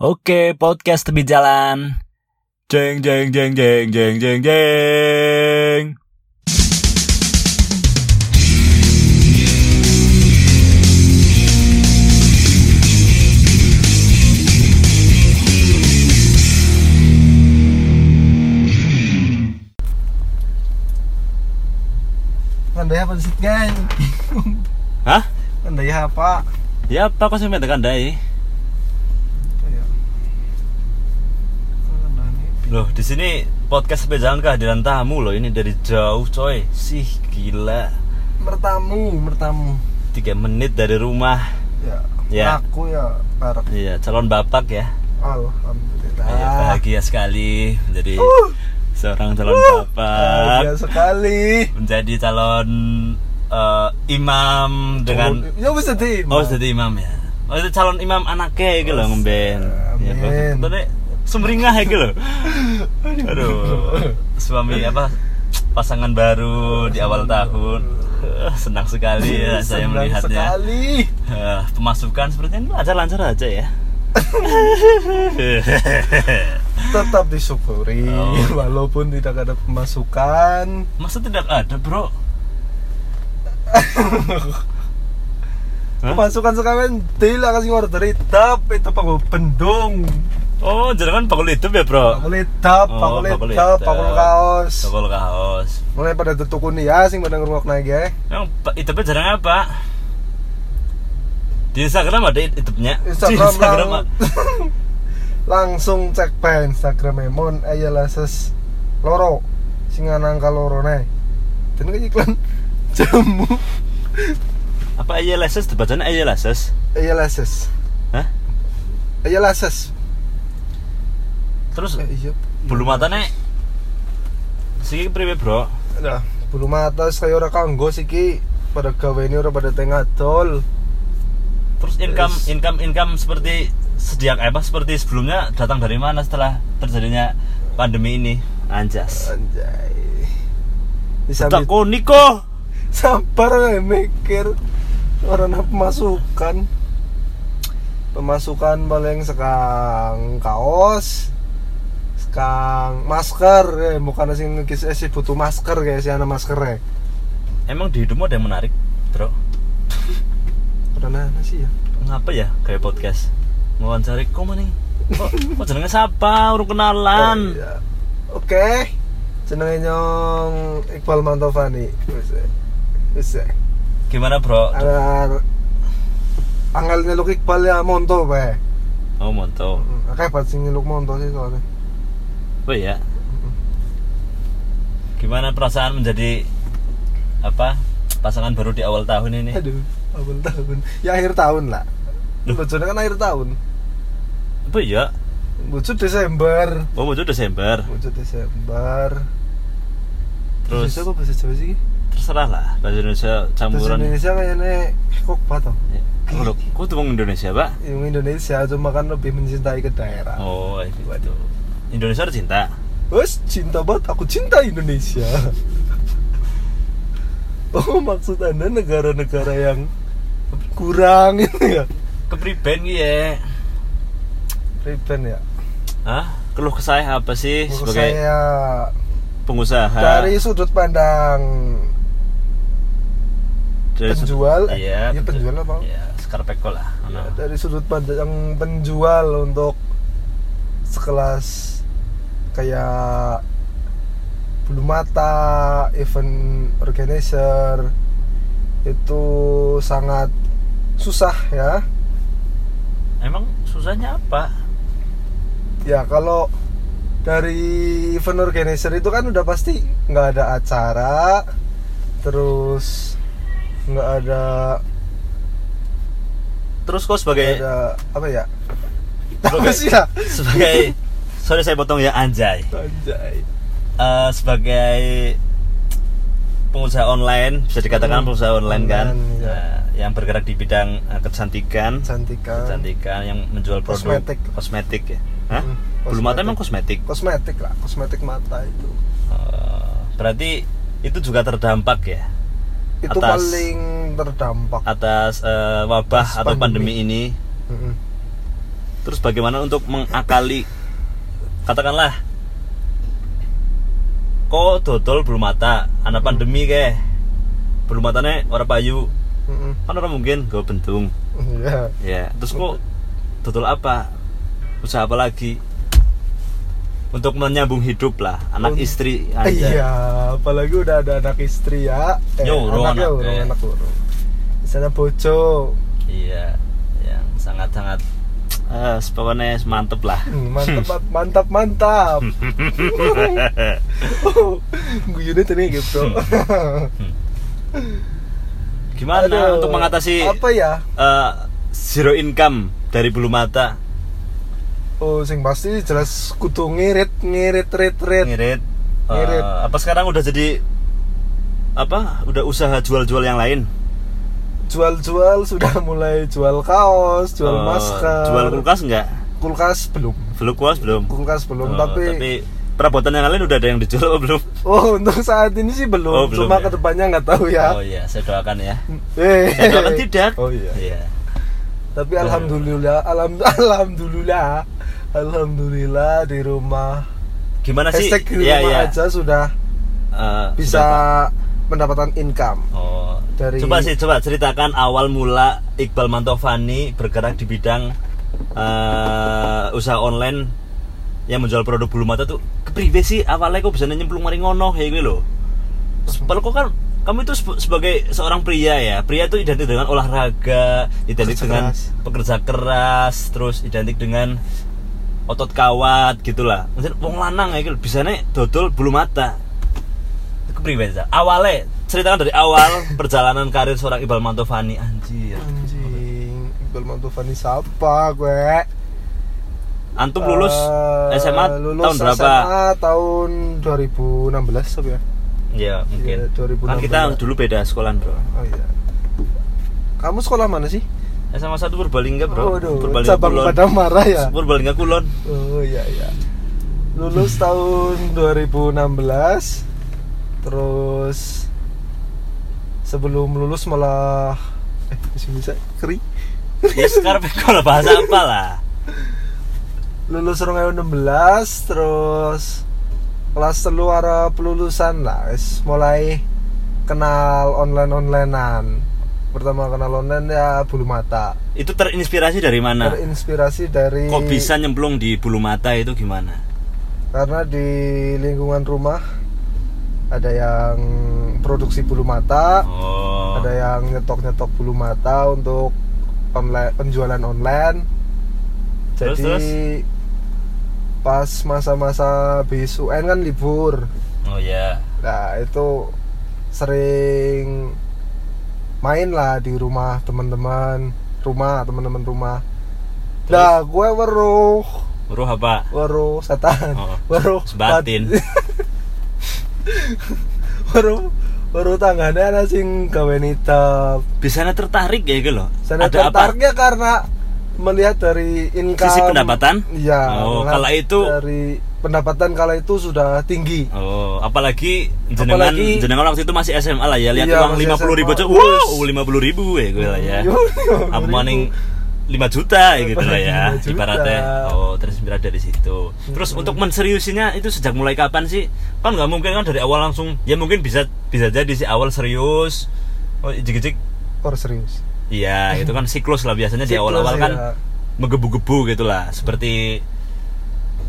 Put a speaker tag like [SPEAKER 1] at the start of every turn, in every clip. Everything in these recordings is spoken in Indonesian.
[SPEAKER 1] Oke, podcast tepi jalan. Jeng jeng jeng jeng jeng jeng jeng.
[SPEAKER 2] Andai apa sih geng?
[SPEAKER 1] Hah?
[SPEAKER 2] Andai apa?
[SPEAKER 1] Ya apa kok sampai tekan dai?
[SPEAKER 2] Kayak
[SPEAKER 1] Loh, di sini podcast tepi jalan kehadiran tamu loh ini dari jauh coy. Sih gila.
[SPEAKER 2] mertamu, mertamu.
[SPEAKER 1] Tiga menit dari rumah.
[SPEAKER 2] Ya.
[SPEAKER 1] Ya.
[SPEAKER 2] Aku ya parah.
[SPEAKER 1] Iya, calon bapak ya.
[SPEAKER 2] Alhamdulillah.
[SPEAKER 1] Iya, bahagia sekali menjadi
[SPEAKER 2] Uh.
[SPEAKER 1] seorang calon
[SPEAKER 2] Bahagia
[SPEAKER 1] bapak.
[SPEAKER 2] sekali.
[SPEAKER 1] Menjadi calon eh, imam dengan
[SPEAKER 2] ya bisa di.
[SPEAKER 1] Oh, jadi imam ya. Oh, itu calon imam anaknya gitu loh. Ya. Tadi sumringah ya gitu loh. Aduh. Suami apa? Pasangan baru di awal tahun. Senang sekali ya saya
[SPEAKER 2] Senang
[SPEAKER 1] melihatnya.
[SPEAKER 2] Sekali.
[SPEAKER 1] Eh, pemasukan sepertinya ini lancar-lancar aja ya.
[SPEAKER 2] Tetap disyukuri
[SPEAKER 1] Oh.
[SPEAKER 2] walaupun tidak ada pemasukan.
[SPEAKER 1] Masa tidak ada, Bro? Hah?
[SPEAKER 2] Pemasukan sekarang tidak kasih order tap itu pak bendung.
[SPEAKER 1] Oh, jangan bakul hidup ya, Bro?
[SPEAKER 2] Pakul
[SPEAKER 1] Oh,
[SPEAKER 2] pakul
[SPEAKER 1] bakul
[SPEAKER 2] tap,
[SPEAKER 1] hitam.
[SPEAKER 2] pakul kaos.
[SPEAKER 1] Bakul kaos.
[SPEAKER 2] Mulai pada tutup ya sing pada ngerungok naik ya.
[SPEAKER 1] Yang hitupnya jarang apa? Di Instagram ada hitupnya.
[SPEAKER 2] Instagram,
[SPEAKER 1] Di Instagram
[SPEAKER 2] lang- langsung cek pe Instagram Emon aja lases loro nangka loro nih dan kan iklan jamu
[SPEAKER 1] apa aja leses bacanya aja leses
[SPEAKER 2] aja lases
[SPEAKER 1] Hah?
[SPEAKER 2] aja lases
[SPEAKER 1] terus?
[SPEAKER 2] Eh, iya.
[SPEAKER 1] Bulu matanya sih priwe bro.
[SPEAKER 2] Nah bulu mata kayak orang kanggo sih ki pada gawe ini orang pada tengah tol
[SPEAKER 1] terus income
[SPEAKER 2] Yes.
[SPEAKER 1] income income seperti sejak apa seperti sebelumnya datang dari mana setelah terjadinya pandemi ini? Anjas.
[SPEAKER 2] Anjay. Bisa
[SPEAKER 1] tak niko
[SPEAKER 2] sabar ya mikir. Orang apa pemasukan. Pemasukan paling sekang kaos sekang masker ya. Bukan sing ngekis eh, sih butuh masker kayak sih anak masker ya
[SPEAKER 1] emang di hidupmu ada yang menarik bro?
[SPEAKER 2] Karena sih ya.
[SPEAKER 1] Ngapa ya kayak podcast? Ngawancari kok nih. Kok kok jenenge siapa urung kenalan.
[SPEAKER 2] Oh, iya. oke. Jenenge nyong Iqbal Mantovani ya. wis ya.
[SPEAKER 1] gimana bro?
[SPEAKER 2] Ada anggal nyeluk Iqbal ya monto be
[SPEAKER 1] oh monto.
[SPEAKER 2] Akeh banget sing nyeluk monto sih soalnya
[SPEAKER 1] oh ya gimana perasaan menjadi apa pasangan baru di awal tahun ini
[SPEAKER 2] Aduh, awal tahun. Ya akhir tahun lah. Bojone kan akhir tahun.
[SPEAKER 1] apa ya
[SPEAKER 2] Bojo Desember.
[SPEAKER 1] oh Desember
[SPEAKER 2] Bojo Desember.
[SPEAKER 1] terus
[SPEAKER 2] Bahasa apa bahasa Jawa sih?
[SPEAKER 1] terserah lah bahasa Indonesia
[SPEAKER 2] Bahasa
[SPEAKER 1] campuran
[SPEAKER 2] Indonesia kayaknya kok patah.
[SPEAKER 1] Ya. Oh, loh, kok tuh Indonesia pak
[SPEAKER 2] Yang Indonesia cuma kan lebih mencintai ke daerah.
[SPEAKER 1] oh gitu Indonesia ada cinta
[SPEAKER 2] Wes cinta banget, aku cinta Indonesia. oh maksud anda negara-negara yang kurang itu ya?
[SPEAKER 1] kepriben ya
[SPEAKER 2] Riben ya.
[SPEAKER 1] Hah? keluh kesah apa sih
[SPEAKER 2] Menurut
[SPEAKER 1] sebagai
[SPEAKER 2] saya
[SPEAKER 1] pengusaha
[SPEAKER 2] dari sudut pandang
[SPEAKER 1] Dari
[SPEAKER 2] penjual eh,
[SPEAKER 1] iya
[SPEAKER 2] iya, penjual apa
[SPEAKER 1] iya skarpeko lah
[SPEAKER 2] Ya, dari sudut pandang penjual untuk sekelas kayak bulu mata event organizer itu sangat susah ya.
[SPEAKER 1] Emang susahnya apa?
[SPEAKER 2] Ya kalau dari event organizer itu kan udah pasti nggak ada acara terus nggak ada
[SPEAKER 1] terus kok sebagai
[SPEAKER 2] ada apa ya?
[SPEAKER 1] Sebagai-
[SPEAKER 2] sih ya?
[SPEAKER 1] sebagai sorry saya potong ya anjay
[SPEAKER 2] Anjay.
[SPEAKER 1] Eh, sebagai pengusaha online bisa dikatakan
[SPEAKER 2] Hmm,
[SPEAKER 1] pengusaha online, kan
[SPEAKER 2] online, ya.
[SPEAKER 1] Nah, yang bergerak di bidang eh, kecantikan
[SPEAKER 2] Cantikan.
[SPEAKER 1] kecantikan yang menjual produk
[SPEAKER 2] Kosmetik.
[SPEAKER 1] kosmetik ya Hah?
[SPEAKER 2] Hmm,
[SPEAKER 1] Bulu mata emang kosmetik
[SPEAKER 2] Kosmetik lah, kosmetik mata itu.
[SPEAKER 1] Eh, berarti itu juga terdampak ya
[SPEAKER 2] Itu
[SPEAKER 1] Atas-
[SPEAKER 2] paling terdampak.
[SPEAKER 1] atas eh, wabah
[SPEAKER 2] Atas
[SPEAKER 1] atau pandemi,
[SPEAKER 2] pandemi.
[SPEAKER 1] ini
[SPEAKER 2] Mm-mm.
[SPEAKER 1] terus bagaimana untuk mengakali katakanlah kok dodol belum mata anak pandemi ke belum matanya orang payu
[SPEAKER 2] Mm-mm.
[SPEAKER 1] kan orang mungkin gue bentung
[SPEAKER 2] Iya.
[SPEAKER 1] ya terus kok dodol apa usaha apa lagi untuk menyambung hidup lah anak
[SPEAKER 2] Un-
[SPEAKER 1] istri aja
[SPEAKER 2] Iya, apalagi udah ada anak istri ya.
[SPEAKER 1] Yo, urung
[SPEAKER 2] anaknya
[SPEAKER 1] anak,
[SPEAKER 2] urung,
[SPEAKER 1] eh.
[SPEAKER 2] anak urung. Di sana bojo.
[SPEAKER 1] iya yang sangat eh pokoknya mantep lah
[SPEAKER 2] Hmm, Mantap, mantap, mantap. Guyune tadi gitu.
[SPEAKER 1] gimana
[SPEAKER 2] Aduh,
[SPEAKER 1] untuk mengatasi
[SPEAKER 2] apa ya?
[SPEAKER 1] eh, zero income dari bulu mata
[SPEAKER 2] Oh, sing pasti jelas kudu ngirit, ngirit, rit, rit.
[SPEAKER 1] ngirit Eh,
[SPEAKER 2] Ngirit.
[SPEAKER 1] apa sekarang udah jadi apa udah usaha jual-jual yang lain
[SPEAKER 2] Jual-jual sudah mulai jual kaos, jual
[SPEAKER 1] Eh,
[SPEAKER 2] masker.
[SPEAKER 1] jual kulkas enggak
[SPEAKER 2] Kulkas belum.
[SPEAKER 1] belum kulkas belum
[SPEAKER 2] Kulkas belum,
[SPEAKER 1] Oh,
[SPEAKER 2] tapi,
[SPEAKER 1] perabotan yang lain udah ada yang dijual apa belum
[SPEAKER 2] oh untuk saat ini sih belum.
[SPEAKER 1] Oh, belum
[SPEAKER 2] Cuma
[SPEAKER 1] ya?
[SPEAKER 2] ke depannya nggak tahu ya.
[SPEAKER 1] oh iya saya doakan ya
[SPEAKER 2] Eh,
[SPEAKER 1] saya doakan tidak
[SPEAKER 2] Oh iya.
[SPEAKER 1] iya
[SPEAKER 2] Tapi alhamdulillah, alham, alhamdulillah, alhamdulillah di rumah.
[SPEAKER 1] gimana sih
[SPEAKER 2] Hashtag di
[SPEAKER 1] Iya,
[SPEAKER 2] rumah
[SPEAKER 1] iya.
[SPEAKER 2] aja sudah
[SPEAKER 1] Eh,
[SPEAKER 2] bisa
[SPEAKER 1] sudah,
[SPEAKER 2] mendapatkan income.
[SPEAKER 1] Oh
[SPEAKER 2] dari-
[SPEAKER 1] coba sih coba ceritakan awal mula Iqbal Mantovani bergerak di bidang eh, usaha online yang menjual produk bulu mata tuh kepriwe sih awalnya kok bisa nyemplung mari ngono ya gitu loh Padahal kok kan kamu itu sebagai seorang pria ya pria itu identik dengan olahraga identik
[SPEAKER 2] Kerja
[SPEAKER 1] dengan
[SPEAKER 2] keras.
[SPEAKER 1] pekerja keras terus identik dengan otot kawat gitulah Maksudnya wong lanang ya gitu bisa nih dodol bulu mata kepriwe awalnya ceritakan dari awal perjalanan karir seorang Iqbal Mantovani anjir
[SPEAKER 2] Anjing, Iqbal Mantovani siapa gue?
[SPEAKER 1] antum lulus
[SPEAKER 2] Eh,
[SPEAKER 1] SMA
[SPEAKER 2] lulus
[SPEAKER 1] tahun berapa
[SPEAKER 2] SMA tahun 2016 apa ya?
[SPEAKER 1] ya mungkin
[SPEAKER 2] Iya, 2016.
[SPEAKER 1] kan kita dulu beda sekolahan bro
[SPEAKER 2] Oh iya. Kamu sekolah mana sih?
[SPEAKER 1] SMA satu Purbalingga bro
[SPEAKER 2] Waduh,
[SPEAKER 1] Purbalingga
[SPEAKER 2] cabang
[SPEAKER 1] Kulon
[SPEAKER 2] pada marah ya.
[SPEAKER 1] Purbalingga Kulon
[SPEAKER 2] Oh iya iya. Lulus tahun 2016. Terus sebelum lulus malah eh masih bisa keri.
[SPEAKER 1] ya sekarang kalau bahasa apa lah
[SPEAKER 2] Lulus 2016 terus kelas telu arah pelulusan lah mulai kenal online-onlinean. Pertama kenal online ya bulu mata.
[SPEAKER 1] itu terinspirasi dari mana
[SPEAKER 2] Terinspirasi dari
[SPEAKER 1] kok bisa nyemplung di bulu mata itu gimana
[SPEAKER 2] karena di lingkungan rumah ada yang produksi bulu mata
[SPEAKER 1] oh.
[SPEAKER 2] ada yang nyetok-nyetok bulu mata untuk online penjualan online.
[SPEAKER 1] Terus,
[SPEAKER 2] jadi
[SPEAKER 1] terus?
[SPEAKER 2] pas masa-masa bis UN kan libur.
[SPEAKER 1] Oh ya
[SPEAKER 2] nah itu sering main lah di rumah teman-teman rumah teman-teman rumah.
[SPEAKER 1] Terus?
[SPEAKER 2] nah gue weruh.
[SPEAKER 1] Uruh apa?
[SPEAKER 2] Weruh setan.
[SPEAKER 1] Oh,
[SPEAKER 2] weruh
[SPEAKER 1] sebatin.
[SPEAKER 2] weruh weruh tanggane ana sing gawe nitep
[SPEAKER 1] biasanya tertarik ya gitu loh
[SPEAKER 2] Saya
[SPEAKER 1] ada apa
[SPEAKER 2] tertariknya karena melihat dari income
[SPEAKER 1] Sisi pendapatan?
[SPEAKER 2] Iya.
[SPEAKER 1] Oh,
[SPEAKER 2] melihat
[SPEAKER 1] kala itu-
[SPEAKER 2] dari pendapatan kala itu sudah tinggi.
[SPEAKER 1] Oh, apalagi jenengan
[SPEAKER 2] Apalagi-
[SPEAKER 1] jenengan waktu itu masih SMA lah ya lihat
[SPEAKER 2] Iya,
[SPEAKER 1] uang lima puluh ribu aja, wow lima puluh ribu ya gue lah ya.
[SPEAKER 2] Yo, 50.000.
[SPEAKER 1] Apa maning 5 juta ya gitu lah ya
[SPEAKER 2] 5 juta.
[SPEAKER 1] ibaratnya. Oh, terinspirasi dari situ. Terus untuk menseriusinya itu sejak mulai kapan sih? Kan nggak mungkin kan dari awal langsung. Ya mungkin bisa bisa jadi sih awal serius. Oh, ijik-ijik.
[SPEAKER 2] Kor serius.
[SPEAKER 1] Iya, itu kan siklus lah biasanya di
[SPEAKER 2] Siklus,
[SPEAKER 1] awal-awal kan
[SPEAKER 2] ya.
[SPEAKER 1] menggebu-gebu gitu lah. Seperti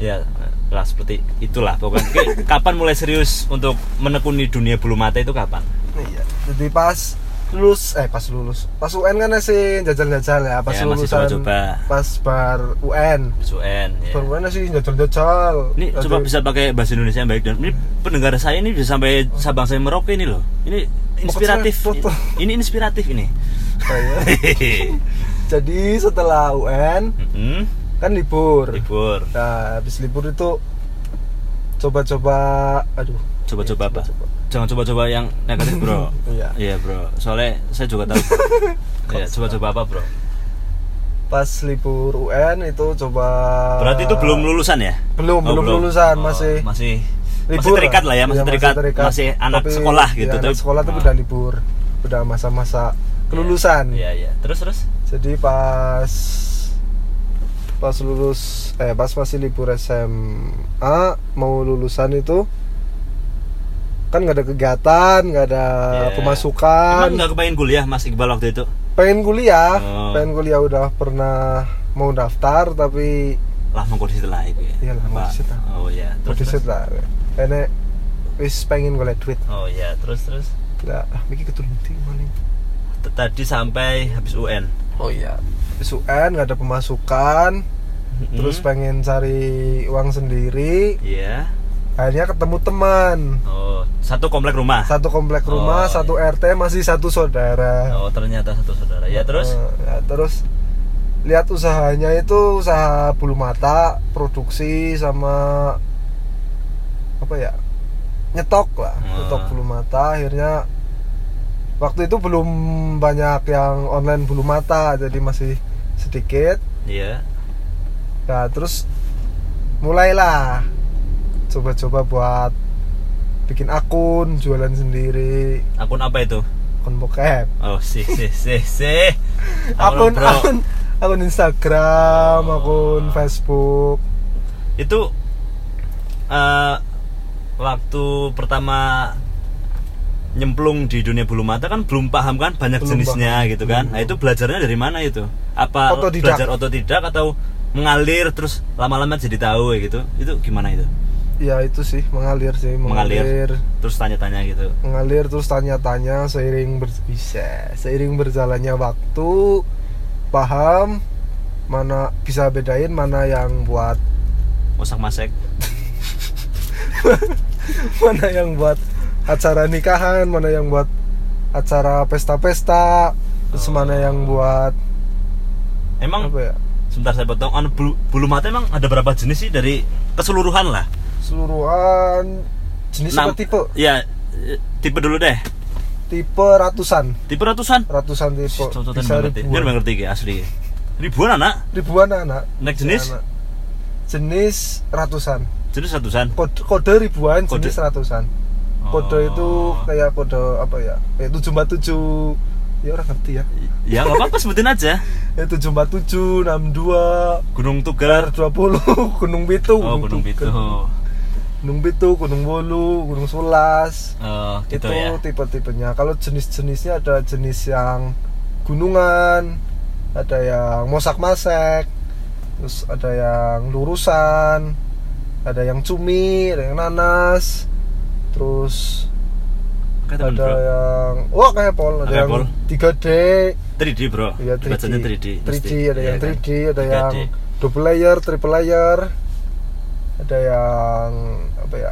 [SPEAKER 1] ya lah seperti itulah pokoknya. Kapan mulai serius untuk menekuni dunia bulu mata itu kapan?
[SPEAKER 2] Iya. Jadi pas lulus eh pas lulus pas UN kan masih jajal-jajal ya pas
[SPEAKER 1] Ya,
[SPEAKER 2] lulusan
[SPEAKER 1] coba-coba.
[SPEAKER 2] pas bar UN
[SPEAKER 1] SUN ya.
[SPEAKER 2] bar UN masih jajal-jajal
[SPEAKER 1] Ini
[SPEAKER 2] Jadi-
[SPEAKER 1] coba bisa pakai bahasa Indonesia yang baik dan ini pendengar saya ini bisa sampai Sabang sampai Merauke ini loh. Ini inspiratif.
[SPEAKER 2] saya foto.
[SPEAKER 1] Ini inspiratif ini.
[SPEAKER 2] Saya. jadi setelah UN
[SPEAKER 1] Mm-mm.
[SPEAKER 2] kan libur
[SPEAKER 1] Libur.
[SPEAKER 2] nah habis libur itu coba-coba aduh
[SPEAKER 1] Coba-coba apa? Jangan coba-coba yang negatif, Bro.
[SPEAKER 2] Iya.
[SPEAKER 1] Iya, Bro. Soalnya saya juga tahu. Iya, coba-coba apa, Bro?
[SPEAKER 2] pas libur UN itu coba
[SPEAKER 1] Berarti itu belum lulusan ya?
[SPEAKER 2] belum
[SPEAKER 1] Oh,
[SPEAKER 2] belum lulusan
[SPEAKER 1] Oh,
[SPEAKER 2] masih
[SPEAKER 1] masih masih
[SPEAKER 2] libur
[SPEAKER 1] terikat lah ya, masih
[SPEAKER 2] Iya,
[SPEAKER 1] terikat, masih anak
[SPEAKER 2] Tapi,
[SPEAKER 1] sekolah
[SPEAKER 2] iya,
[SPEAKER 1] gitu.
[SPEAKER 2] anak
[SPEAKER 1] Tapi-
[SPEAKER 2] sekolah tapi
[SPEAKER 1] Oh.
[SPEAKER 2] udah libur udah masa-masa kelulusan
[SPEAKER 1] Iya, iya. Terus terus?
[SPEAKER 2] jadi pas pas lulus eh pas masih libur SMA mau lulusan itu kan nggak ada kegiatan nggak ada
[SPEAKER 1] Ya.
[SPEAKER 2] pemasukan
[SPEAKER 1] Emang nggak kepengen kuliah Mas Iqbal waktu itu?
[SPEAKER 2] pengen kuliah
[SPEAKER 1] Oh.
[SPEAKER 2] pengen kuliah udah pernah mau daftar tapi
[SPEAKER 1] Lah mau kondisi lah itu ya.
[SPEAKER 2] Iya lah, mau lah.
[SPEAKER 1] Oh iya,
[SPEAKER 2] mau
[SPEAKER 1] terus. terus.
[SPEAKER 2] lah karena wis pengen golek duit
[SPEAKER 1] Oh iya, terus terus.
[SPEAKER 2] lah ah mikir ketulunti maning
[SPEAKER 1] T- Tadi sampai habis UN.
[SPEAKER 2] oh iya Habis UN nggak ada pemasukan
[SPEAKER 1] Mm-mm.
[SPEAKER 2] terus pengen cari uang sendiri
[SPEAKER 1] Iya.
[SPEAKER 2] akhirnya ketemu teman
[SPEAKER 1] Oh, satu komplek rumah.
[SPEAKER 2] satu komplek
[SPEAKER 1] Oh,
[SPEAKER 2] rumah
[SPEAKER 1] iya.
[SPEAKER 2] satu RT masih satu saudara
[SPEAKER 1] Oh, ternyata satu saudara. Ya terus?
[SPEAKER 2] Eh, ya, terus lihat usahanya itu usaha bulu mata produksi sama apa ya nyetok lah
[SPEAKER 1] Hmm.
[SPEAKER 2] nyetok bulu mata akhirnya waktu itu belum banyak yang online bulu mata jadi masih sedikit
[SPEAKER 1] Iya.
[SPEAKER 2] ya terus mulailah coba-coba buat bikin akun jualan sendiri
[SPEAKER 1] Akun apa itu?
[SPEAKER 2] akun bokep
[SPEAKER 1] Oh, sih sih sih sih.
[SPEAKER 2] akun akun akun Instagram
[SPEAKER 1] Oh.
[SPEAKER 2] akun Facebook
[SPEAKER 1] itu eh, waktu pertama nyemplung di dunia bulu mata kan belum paham kan banyak
[SPEAKER 2] Belum
[SPEAKER 1] jenisnya
[SPEAKER 2] paham.
[SPEAKER 1] gitu kan.
[SPEAKER 2] Belum.
[SPEAKER 1] Nah, itu belajarnya dari mana itu? Apa
[SPEAKER 2] Otodidak.
[SPEAKER 1] belajar otodidak atau mengalir terus lama-lama jadi tahu gitu? Itu gimana itu?
[SPEAKER 2] Ya itu sih mengalir sih
[SPEAKER 1] Mengalir.
[SPEAKER 2] mengalir
[SPEAKER 1] Terus tanya-tanya gitu.
[SPEAKER 2] mengalir terus tanya-tanya seiring ber bisa seiring berjalannya waktu paham mana bisa bedain mana yang buat
[SPEAKER 1] Masak masek.
[SPEAKER 2] mana yang buat acara nikahan mana yang buat acara pesta-pesta terus
[SPEAKER 1] Oh.
[SPEAKER 2] mana yang buat
[SPEAKER 1] Emang
[SPEAKER 2] apa ya
[SPEAKER 1] sebentar saya potong. Anu, bulu, bulu mata emang ada berapa jenis sih dari keseluruhan lah?
[SPEAKER 2] Seluruhan jenis apa tipe
[SPEAKER 1] Ya, eh, tipe dulu deh.
[SPEAKER 2] tipe ratusan
[SPEAKER 1] Tipe ratusan.
[SPEAKER 2] ratusan tipe bisa
[SPEAKER 1] ya. Biar
[SPEAKER 2] ribuan
[SPEAKER 1] ngerti ya asli. Ribuan anak.
[SPEAKER 2] ribuan anak
[SPEAKER 1] Naik jenis?
[SPEAKER 2] Anak. jenis ratusan
[SPEAKER 1] Jenis ratusan.
[SPEAKER 2] kode, kode ribuan
[SPEAKER 1] Kode.
[SPEAKER 2] jenis ratusan kode
[SPEAKER 1] Oh.
[SPEAKER 2] itu kayak kode apa ya kayak tujuh empat tujuh ya orang ngerti ya
[SPEAKER 1] Ya nggak apa-apa sebutin aja.
[SPEAKER 2] ya tujuh empat tujuh enam dua
[SPEAKER 1] Gunung Tugar.
[SPEAKER 2] dua puluh gunung pitu
[SPEAKER 1] Oh, Gunung Pitu.
[SPEAKER 2] Gunung pitu gunung bolu gunung sulas
[SPEAKER 1] Oh, gitu
[SPEAKER 2] itu
[SPEAKER 1] ya.
[SPEAKER 2] tipe-tipenya kalau jenis-jenisnya ada jenis yang gunungan ada yang mosak-masek terus ada yang lurusan ada yang cumi ada yang nanas terus
[SPEAKER 1] temen,
[SPEAKER 2] ada
[SPEAKER 1] bro.
[SPEAKER 2] yang wah kayak pol ada
[SPEAKER 1] Kayak
[SPEAKER 2] yang
[SPEAKER 1] pol.
[SPEAKER 2] 3D
[SPEAKER 1] 3D, Bro.
[SPEAKER 2] ya 3D
[SPEAKER 1] Bacanya 3D.
[SPEAKER 2] 3D
[SPEAKER 1] mesti.
[SPEAKER 2] ada
[SPEAKER 1] Iya
[SPEAKER 2] yang
[SPEAKER 1] kan?
[SPEAKER 2] 3D ada
[SPEAKER 1] 3D.
[SPEAKER 2] yang double layer triple layer ada yang apa ya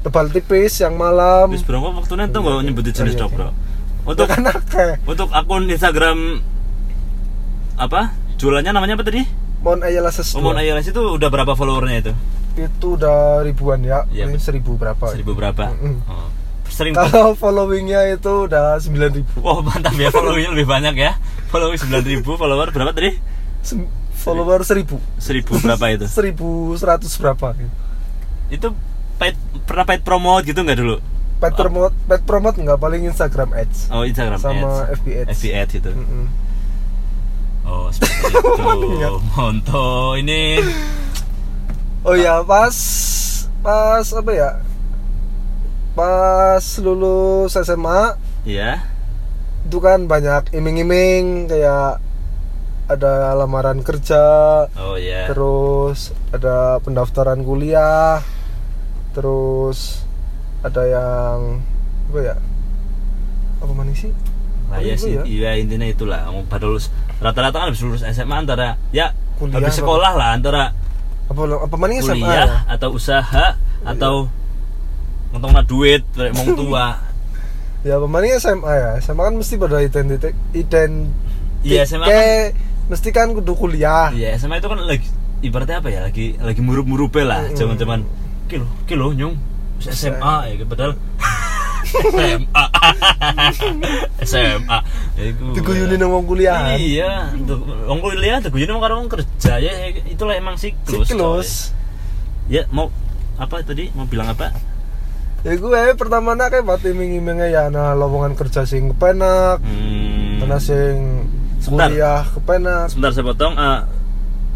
[SPEAKER 2] tebal tipis yang malam
[SPEAKER 1] Bro, kok waktu itu nggak
[SPEAKER 2] Iya,
[SPEAKER 1] nyebutin
[SPEAKER 2] iya.
[SPEAKER 1] jenis
[SPEAKER 2] Iya,
[SPEAKER 1] dok,
[SPEAKER 2] iya.
[SPEAKER 1] Bro.
[SPEAKER 2] untuk
[SPEAKER 1] Untuk
[SPEAKER 2] kan
[SPEAKER 1] untuk akun Instagram apa? Jualannya namanya apa tadi?
[SPEAKER 2] Mon Ayala Ses
[SPEAKER 1] Omon Ayolas itu udah berapa followernya itu?
[SPEAKER 2] itu udah ribuan ya,
[SPEAKER 1] Iya,
[SPEAKER 2] ini seribu berapa?
[SPEAKER 1] Seribu berapa?
[SPEAKER 2] Mm-mm.
[SPEAKER 1] Oh. Sering
[SPEAKER 2] Kalau followingnya itu udah sembilan ribu,
[SPEAKER 1] Wah mantap ya followingnya lebih banyak ya Following 9000 follower berapa tadi?
[SPEAKER 2] Follower seribu,
[SPEAKER 1] 1000 berapa itu?
[SPEAKER 2] seribu seratus berapa? gitu.
[SPEAKER 1] Itu paid, pernah paid promote gitu nggak dulu?
[SPEAKER 2] Pet promote, pet promote nggak paling Instagram Ads
[SPEAKER 1] Oh Instagram
[SPEAKER 2] sama
[SPEAKER 1] ads.
[SPEAKER 2] FB Ads.
[SPEAKER 1] FB ads gitu
[SPEAKER 2] Mm-mm.
[SPEAKER 1] Oh seperti itu. Monto ini
[SPEAKER 2] Oh ya pas pas apa ya? Pas lulus SMA
[SPEAKER 1] Ya
[SPEAKER 2] itu kan banyak iming-iming kayak ada lamaran kerja,
[SPEAKER 1] Oh ya
[SPEAKER 2] terus ada pendaftaran kuliah terus ada yang apa ya apa mana sih
[SPEAKER 1] Lah ya sih,
[SPEAKER 2] ya.
[SPEAKER 1] iya intinya itulah. Kamu pada lulus rata-rata kan habis lulus SMA antara ya
[SPEAKER 2] Kuliah
[SPEAKER 1] habis
[SPEAKER 2] apa-
[SPEAKER 1] sekolah lah antara
[SPEAKER 2] apa apa mana SMA
[SPEAKER 1] kuliah
[SPEAKER 2] ya?
[SPEAKER 1] atau usaha atau ngentong duit dari wong tua.
[SPEAKER 2] ya apa mana SMA ya SMA kan mesti pada identitas ident
[SPEAKER 1] Iya, SMA kan-
[SPEAKER 2] mesti kan kudu kuliah
[SPEAKER 1] Iya SMA itu kan lagi ibaratnya apa ya lagi lagi murup-murup lah
[SPEAKER 2] Mm-mm.
[SPEAKER 1] zaman-zaman kilo kilo nyung SMA ya gitu, padahal SMA SMA ya,
[SPEAKER 2] diguyuni nang wong kuliah
[SPEAKER 1] Iya, untuk wong kuliah diguyuni karo wong kerja ya itulah emang siklus.
[SPEAKER 2] siklus.
[SPEAKER 1] Ya mau apa tadi mau bilang apa?
[SPEAKER 2] ya gue pertama nak kayak buat iming-imingnya ya nah lowongan kerja sing kepenak
[SPEAKER 1] Hmm.
[SPEAKER 2] karena sing
[SPEAKER 1] Sebentar.
[SPEAKER 2] kuliah kepenak
[SPEAKER 1] Sebentar saya potong. eh,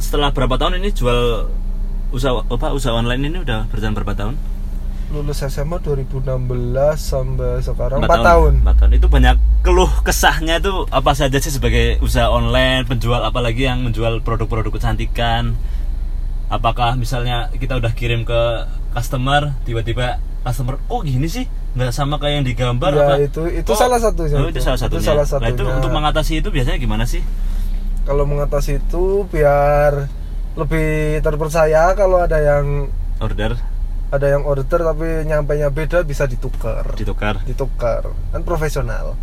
[SPEAKER 1] setelah berapa tahun ini jual usaha apa usaha online ini udah berjalan berapa tahun?
[SPEAKER 2] lulus SMA 2016 sampai sekarang
[SPEAKER 1] Empat
[SPEAKER 2] 4 tahun.
[SPEAKER 1] Empat tahun. Itu banyak keluh kesahnya itu apa saja sih sebagai usaha online, penjual apalagi yang menjual produk-produk kecantikan. Apakah misalnya kita udah kirim ke customer, tiba-tiba customer, oh gini sih, nggak sama kayak yang digambar
[SPEAKER 2] Ya,
[SPEAKER 1] apa?
[SPEAKER 2] itu- itu
[SPEAKER 1] Oh,
[SPEAKER 2] salah satunya
[SPEAKER 1] Oh, itu
[SPEAKER 2] itu.
[SPEAKER 1] salah satunya.
[SPEAKER 2] salah
[SPEAKER 1] Nah, itu untuk mengatasi itu biasanya gimana sih?
[SPEAKER 2] Kalau mengatasi itu biar lebih terpercaya kalau ada yang
[SPEAKER 1] Order
[SPEAKER 2] ada yang order tapi nyampe nya beda bisa ditukar.
[SPEAKER 1] ditukar.
[SPEAKER 2] Ditukar. Kan profesional.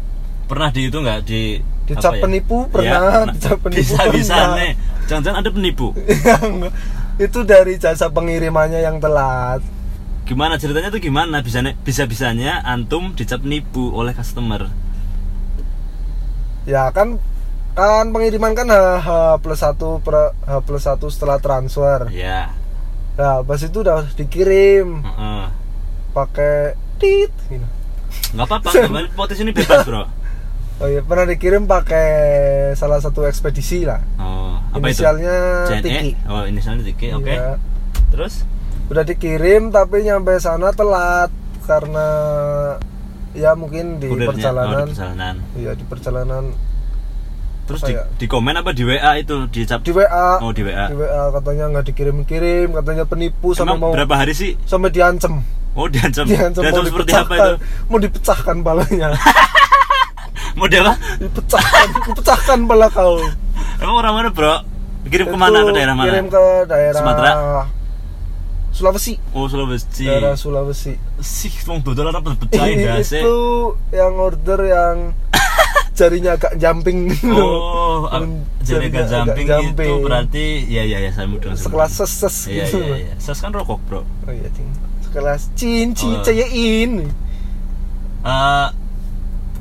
[SPEAKER 1] Pernah di itu nggak di
[SPEAKER 2] Dicap
[SPEAKER 1] ya?
[SPEAKER 2] penipu
[SPEAKER 1] Ya,
[SPEAKER 2] pernah,
[SPEAKER 1] nah,
[SPEAKER 2] dicap penipu
[SPEAKER 1] bisa bisa nih. Jangan-jangan ada penipu.
[SPEAKER 2] yang itu dari jasa pengirimannya yang telat.
[SPEAKER 1] Gimana ceritanya tuh gimana? Bisa bisa bisanya antum dicap nipu oleh customer.
[SPEAKER 2] Ya kan kan pengiriman kan H, H plus satu per H plus satu setelah transfer.
[SPEAKER 1] Ya.
[SPEAKER 2] Nah, pas itu udah dikirim
[SPEAKER 1] Heeh.
[SPEAKER 2] pakai tit gitu.
[SPEAKER 1] Nggak apa-apa, potensi ini bebas bro.
[SPEAKER 2] Oh iya, pernah dikirim pakai salah satu ekspedisi lah.
[SPEAKER 1] Oh, apa
[SPEAKER 2] Inisialnya
[SPEAKER 1] itu?
[SPEAKER 2] Tiki.
[SPEAKER 1] Oh, inisialnya Tiki. Oke.
[SPEAKER 2] Iya.
[SPEAKER 1] Terus?
[SPEAKER 2] Udah dikirim tapi nyampe sana telat karena ya mungkin di
[SPEAKER 1] Kurirnya? Oh,
[SPEAKER 2] perjalanan.
[SPEAKER 1] di perjalanan.
[SPEAKER 2] Iya, di perjalanan
[SPEAKER 1] Terus di,
[SPEAKER 2] ya?
[SPEAKER 1] di komen apa di WA itu dicap?
[SPEAKER 2] di WA.
[SPEAKER 1] Oh, di WA.
[SPEAKER 2] Di WA katanya nggak dikirim-kirim, katanya penipu sama
[SPEAKER 1] Emang
[SPEAKER 2] mau
[SPEAKER 1] berapa hari sih?
[SPEAKER 2] sampai diancem.
[SPEAKER 1] Oh, diancam.
[SPEAKER 2] Diancem
[SPEAKER 1] Diancam
[SPEAKER 2] mau
[SPEAKER 1] seperti apa itu?
[SPEAKER 2] Mau dipecahkan palanya.
[SPEAKER 1] Model apa?
[SPEAKER 2] dipecahkan, dipecahkan pala kau.
[SPEAKER 1] Emang orang mana, Bro? Kirim ke
[SPEAKER 2] mana?
[SPEAKER 1] Ke daerah mana?
[SPEAKER 2] Kirim ke daerah
[SPEAKER 1] Sumatera?
[SPEAKER 2] Sulawesi.
[SPEAKER 1] Oh, Sulawesi.
[SPEAKER 2] Daerah Sulawesi.
[SPEAKER 1] Sih, wong dodol apa pecahin
[SPEAKER 2] Ini
[SPEAKER 1] dasi.
[SPEAKER 2] itu yang order yang jarinya agak jumping gitu.
[SPEAKER 1] Oh, ap- jadi agak jumping, itu berarti ya ya ya saya mudah
[SPEAKER 2] sekelas ses ses
[SPEAKER 1] Iya
[SPEAKER 2] gitu.
[SPEAKER 1] iya iya. Ses kan rokok, Bro.
[SPEAKER 2] Oh iya, Cing. Sekelas cin cin
[SPEAKER 1] Oh.
[SPEAKER 2] cayain.
[SPEAKER 1] Eh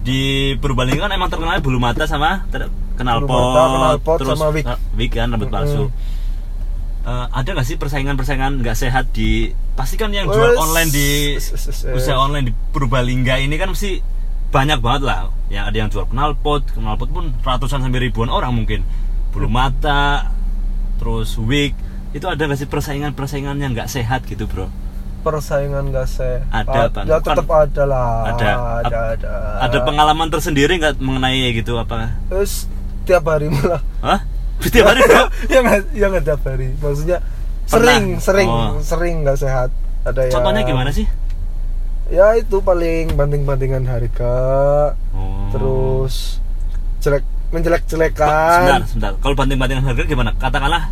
[SPEAKER 1] di Purbalingga kan emang terkenalnya bulu mata sama ter-
[SPEAKER 2] mata, knalpot,
[SPEAKER 1] terus
[SPEAKER 2] sama wig.
[SPEAKER 1] eh, wig kan rambut palsu. Eh, ada nggak sih persaingan-persaingan nggak sehat di pasti kan yang jual online di usaha online di Purbalingga ini kan mesti banyak banget lah. Yang ada yang jual knalpot, knalpot pun ratusan sampai ribuan orang mungkin. Bulu mata, terus wig. Itu ada nggak sih persaingan-persaingan yang nggak sehat gitu, Bro?
[SPEAKER 2] Persaingan gak sehat.
[SPEAKER 1] Ada, Bang.
[SPEAKER 2] Ya tetap ada lah.
[SPEAKER 1] Ada.
[SPEAKER 2] ada, ada.
[SPEAKER 1] Ada pengalaman tersendiri nggak mengenai gitu apa?
[SPEAKER 2] Terus tiap hari malah.
[SPEAKER 1] Hah? Setiap hari, Bro?
[SPEAKER 2] yang yang ada tiap hari. Maksudnya
[SPEAKER 1] Pernah?
[SPEAKER 2] sering, sering,
[SPEAKER 1] Oh.
[SPEAKER 2] sering nggak sehat. Ada yang
[SPEAKER 1] Contohnya gimana sih?
[SPEAKER 2] Ya itu paling banding-bandingan harga,
[SPEAKER 1] Oh.
[SPEAKER 2] terus jelek
[SPEAKER 1] Sebentar,
[SPEAKER 2] menjelek-jelekan.
[SPEAKER 1] sebentar. Kalau banting-bantingan harga gimana? Katakanlah.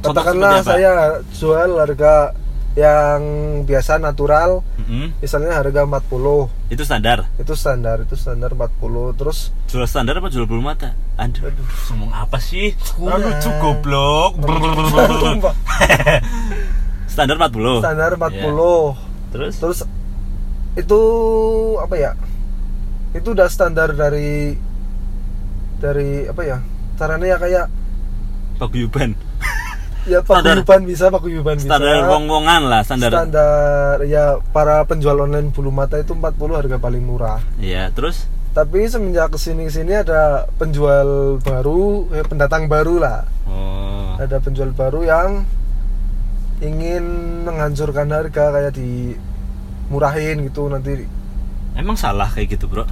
[SPEAKER 2] Katakanlah saya jual harga yang biasa natural,
[SPEAKER 1] Mm-mm.
[SPEAKER 2] misalnya harga 40.
[SPEAKER 1] Itu standar.
[SPEAKER 2] Itu standar, itu standar 40. Terus
[SPEAKER 1] Jual standar apa jual bulu mata? Aduh,
[SPEAKER 2] Aduh.
[SPEAKER 1] ngomong apa sih?
[SPEAKER 2] Kurang.
[SPEAKER 1] Aduh, cukup goblok.
[SPEAKER 2] Sumpah.
[SPEAKER 1] standar 40.
[SPEAKER 2] standar
[SPEAKER 1] Iya.
[SPEAKER 2] 40.
[SPEAKER 1] Terus?
[SPEAKER 2] Terus itu apa ya? Itu udah standar dari dari apa ya? Caranya ya kayak
[SPEAKER 1] Paguyuban.
[SPEAKER 2] Ya paguyuban bisa, paguyuban bisa.
[SPEAKER 1] Standar wong-wongan lah, standar.
[SPEAKER 2] standar ya para penjual online bulu mata itu 40 harga paling murah
[SPEAKER 1] Iya, terus?
[SPEAKER 2] tapi semenjak ke sini sini ada penjual baru eh, pendatang baru lah
[SPEAKER 1] Oh.
[SPEAKER 2] ada penjual baru yang ingin menghancurkan harga kayak di murahin gitu nanti
[SPEAKER 1] Emang salah kayak gitu, Bro?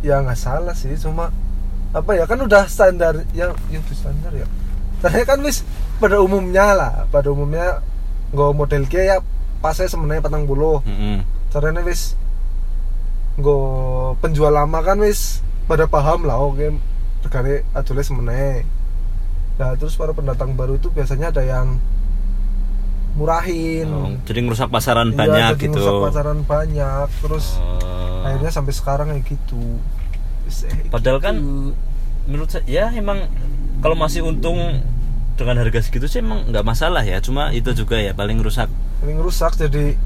[SPEAKER 2] ya nggak salah sih cuma apa ya kan udah standar ya ya udah standar ya saya kan wis pada umumnya lah pada umumnya nggak model kia ya pasnya sebenarnya patang buluh
[SPEAKER 1] Mm-mm.
[SPEAKER 2] caranya wis nggak penjual lama kan wis pada paham lah oke regane adole semene nah terus para pendatang baru itu biasanya ada yang murahin
[SPEAKER 1] Oh, jadi ngerusak pasaran
[SPEAKER 2] Iya,
[SPEAKER 1] banyak
[SPEAKER 2] jadi
[SPEAKER 1] gitu.
[SPEAKER 2] ngerusak pasaran banyak terus
[SPEAKER 1] Oh.
[SPEAKER 2] akhirnya sampai sekarang kayak gitu Wis, eh,
[SPEAKER 1] Padahal kan
[SPEAKER 2] gitu.
[SPEAKER 1] Menurut saya ya emang kalau masih untung dengan harga segitu sih emang nggak masalah ya. Cuma itu juga ya paling rusak.
[SPEAKER 2] paling rusak jadi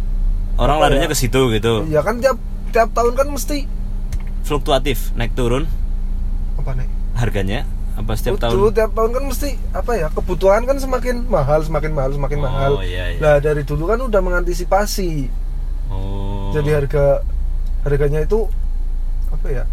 [SPEAKER 1] Orang larinya
[SPEAKER 2] ya?
[SPEAKER 1] ke situ gitu.
[SPEAKER 2] ya kan tiap tiap tahun kan mesti
[SPEAKER 1] Fluktuatif, naik turun
[SPEAKER 2] apa nih
[SPEAKER 1] harganya apa setiap tahun?
[SPEAKER 2] Betul, tiap tahun kan mesti apa ya kebutuhan kan semakin mahal semakin mahal semakin
[SPEAKER 1] Oh,
[SPEAKER 2] mahal
[SPEAKER 1] iya, iya.
[SPEAKER 2] nah dari dulu kan udah mengantisipasi
[SPEAKER 1] Oh.
[SPEAKER 2] jadi harga harganya itu apa ya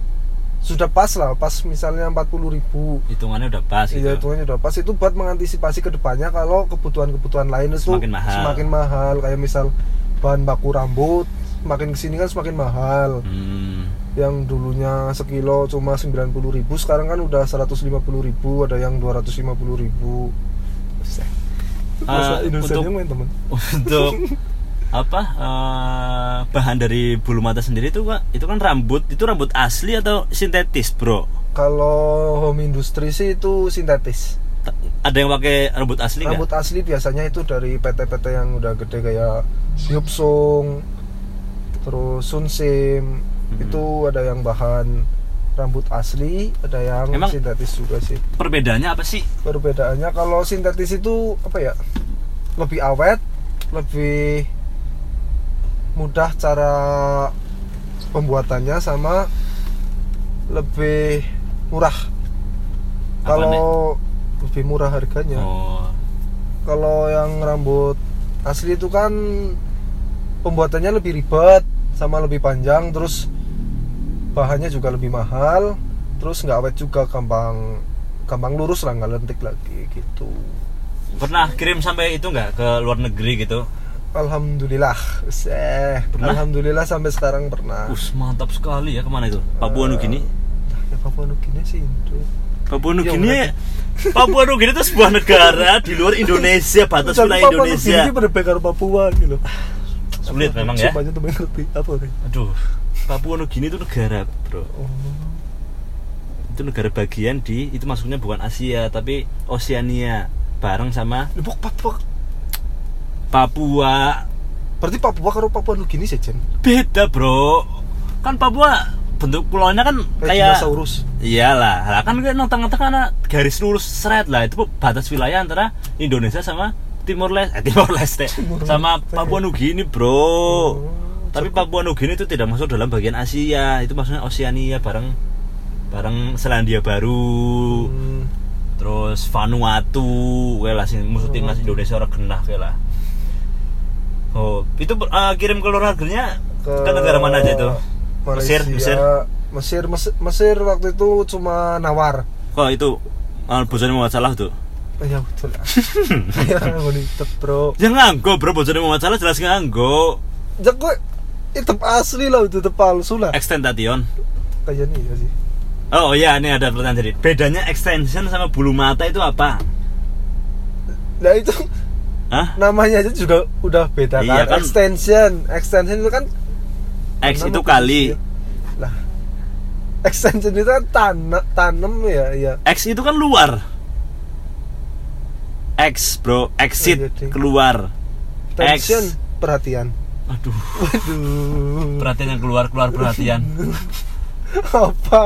[SPEAKER 2] sudah pas lah pas misalnya 40.000 ribu
[SPEAKER 1] hitungannya udah pas gitu.
[SPEAKER 2] Iya, hitungannya udah pas itu buat mengantisipasi ke depannya kalau kebutuhan-kebutuhan lain itu
[SPEAKER 1] Semakin mahal.
[SPEAKER 2] semakin mahal. kayak misal bahan baku rambut semakin ke sini kan semakin mahal
[SPEAKER 1] Hmm.
[SPEAKER 2] yang dulunya sekilo cuma 90.000 ribu sekarang kan udah 150.000 ribu ada yang 250.000 ribu
[SPEAKER 1] Ah,
[SPEAKER 2] Indonesia
[SPEAKER 1] untuk-
[SPEAKER 2] main temen
[SPEAKER 1] untuk apa eh, bahan dari bulu mata sendiri itu Pak, itu kan rambut itu rambut asli atau sintetis bro?
[SPEAKER 2] Kalau home industry sih itu sintetis.
[SPEAKER 1] Ada yang pakai rambut asli
[SPEAKER 2] rambut asli biasanya itu dari PT-PT yang udah gede kayak Hyupsung terus Sunsim
[SPEAKER 1] Hmm.
[SPEAKER 2] itu ada yang bahan rambut asli ada yang
[SPEAKER 1] Emang-
[SPEAKER 2] sintetis juga sih.
[SPEAKER 1] perbedaannya apa sih?
[SPEAKER 2] Perbedaannya kalau sintetis itu apa ya lebih awet lebih mudah cara pembuatannya sama lebih murah.
[SPEAKER 1] Apa
[SPEAKER 2] kalau lebih murah harganya.
[SPEAKER 1] Oh.
[SPEAKER 2] Kalau yang rambut asli itu kan pembuatannya lebih ribet sama lebih panjang terus bahannya juga lebih mahal terus nggak awet juga gampang gampang lurus lah nggak lentik lagi gitu.
[SPEAKER 1] Pernah kirim sampai itu nggak ke luar negeri gitu
[SPEAKER 2] Alhamdulillah. Eh
[SPEAKER 1] Pernah?
[SPEAKER 2] Alhamdulillah sampai sekarang pernah.
[SPEAKER 1] Us mantap sekali ya ke mana itu? Papua Nugini?
[SPEAKER 2] Ya Papua Nugini sih itu.
[SPEAKER 1] Papua
[SPEAKER 2] Ya,
[SPEAKER 1] Nugini?
[SPEAKER 2] berarti-
[SPEAKER 1] Papua Nugini itu sebuah negara di luar Indonesia batas wilayah
[SPEAKER 2] Papua
[SPEAKER 1] Indonesia.
[SPEAKER 2] Nugini berbeda dengan Papua gitu loh.
[SPEAKER 1] Sulit memang ya.
[SPEAKER 2] Sumpahnya tuh ngerti apa nih
[SPEAKER 1] aduh Papua Nugini itu negara bro.
[SPEAKER 2] Oh.
[SPEAKER 1] itu negara bagian di itu maksudnya bukan Asia tapi Oceania bareng sama
[SPEAKER 2] Papua
[SPEAKER 1] Papua.
[SPEAKER 2] Berarti Papua karo Papua Nugini sih Jen?
[SPEAKER 1] Beda bro. Kan Papua bentuk pulaunya kan kayak
[SPEAKER 2] dinosaurus.
[SPEAKER 1] Iyalah. Lah kan kayak tengah-tengah ada garis lurus seret lah. Itu batas wilayah antara Indonesia sama Timor Leste. Eh, Timor Leste.
[SPEAKER 2] Timor
[SPEAKER 1] sama
[SPEAKER 2] Leste.
[SPEAKER 1] Papua Nugini bro.
[SPEAKER 2] Oh,
[SPEAKER 1] tapi Papua Nugini itu tidak masuk dalam bagian Asia. Itu maksudnya Oceania bareng bareng Selandia Baru.
[SPEAKER 2] Hmm.
[SPEAKER 1] terus Vanuatu. Kayak lah sing musuh timnas Indonesia orang genah kayak lah oh itu eh, kirim ke luar negerinya? Ke, negara mana aja itu? Mesir, Mesir.
[SPEAKER 2] Mesir Mesir Mesir waktu itu cuma nawar.
[SPEAKER 1] Kok itu uh, bocornya mau salah tuh?
[SPEAKER 2] Oh, ya betul. Ya bonito bro.
[SPEAKER 1] Ya nganggo bro bocornya mau salah jelas nganggo.
[SPEAKER 2] Ya gue itu asli lah itu itu palsu lah.
[SPEAKER 1] Extentation
[SPEAKER 2] kayaknya iya sih.
[SPEAKER 1] Oh iya ini ada pertanyaan jadi bedanya extension sama bulu mata itu apa?
[SPEAKER 2] Nah itu
[SPEAKER 1] Hah?
[SPEAKER 2] namanya aja juga udah beda
[SPEAKER 1] Iya
[SPEAKER 2] kan?
[SPEAKER 1] kan?
[SPEAKER 2] extension. Extension itu kan
[SPEAKER 1] X itu kali.
[SPEAKER 2] sih? lah. Extension itu kan tanam tanam ya ya
[SPEAKER 1] X itu kan luar. X bro. Exit
[SPEAKER 2] Oh, iya,
[SPEAKER 1] keluar.
[SPEAKER 2] Tension
[SPEAKER 1] X.
[SPEAKER 2] perhatian.
[SPEAKER 1] Aduh.
[SPEAKER 2] Waduh.
[SPEAKER 1] Perhatian yang keluar keluar perhatian.
[SPEAKER 2] Apa?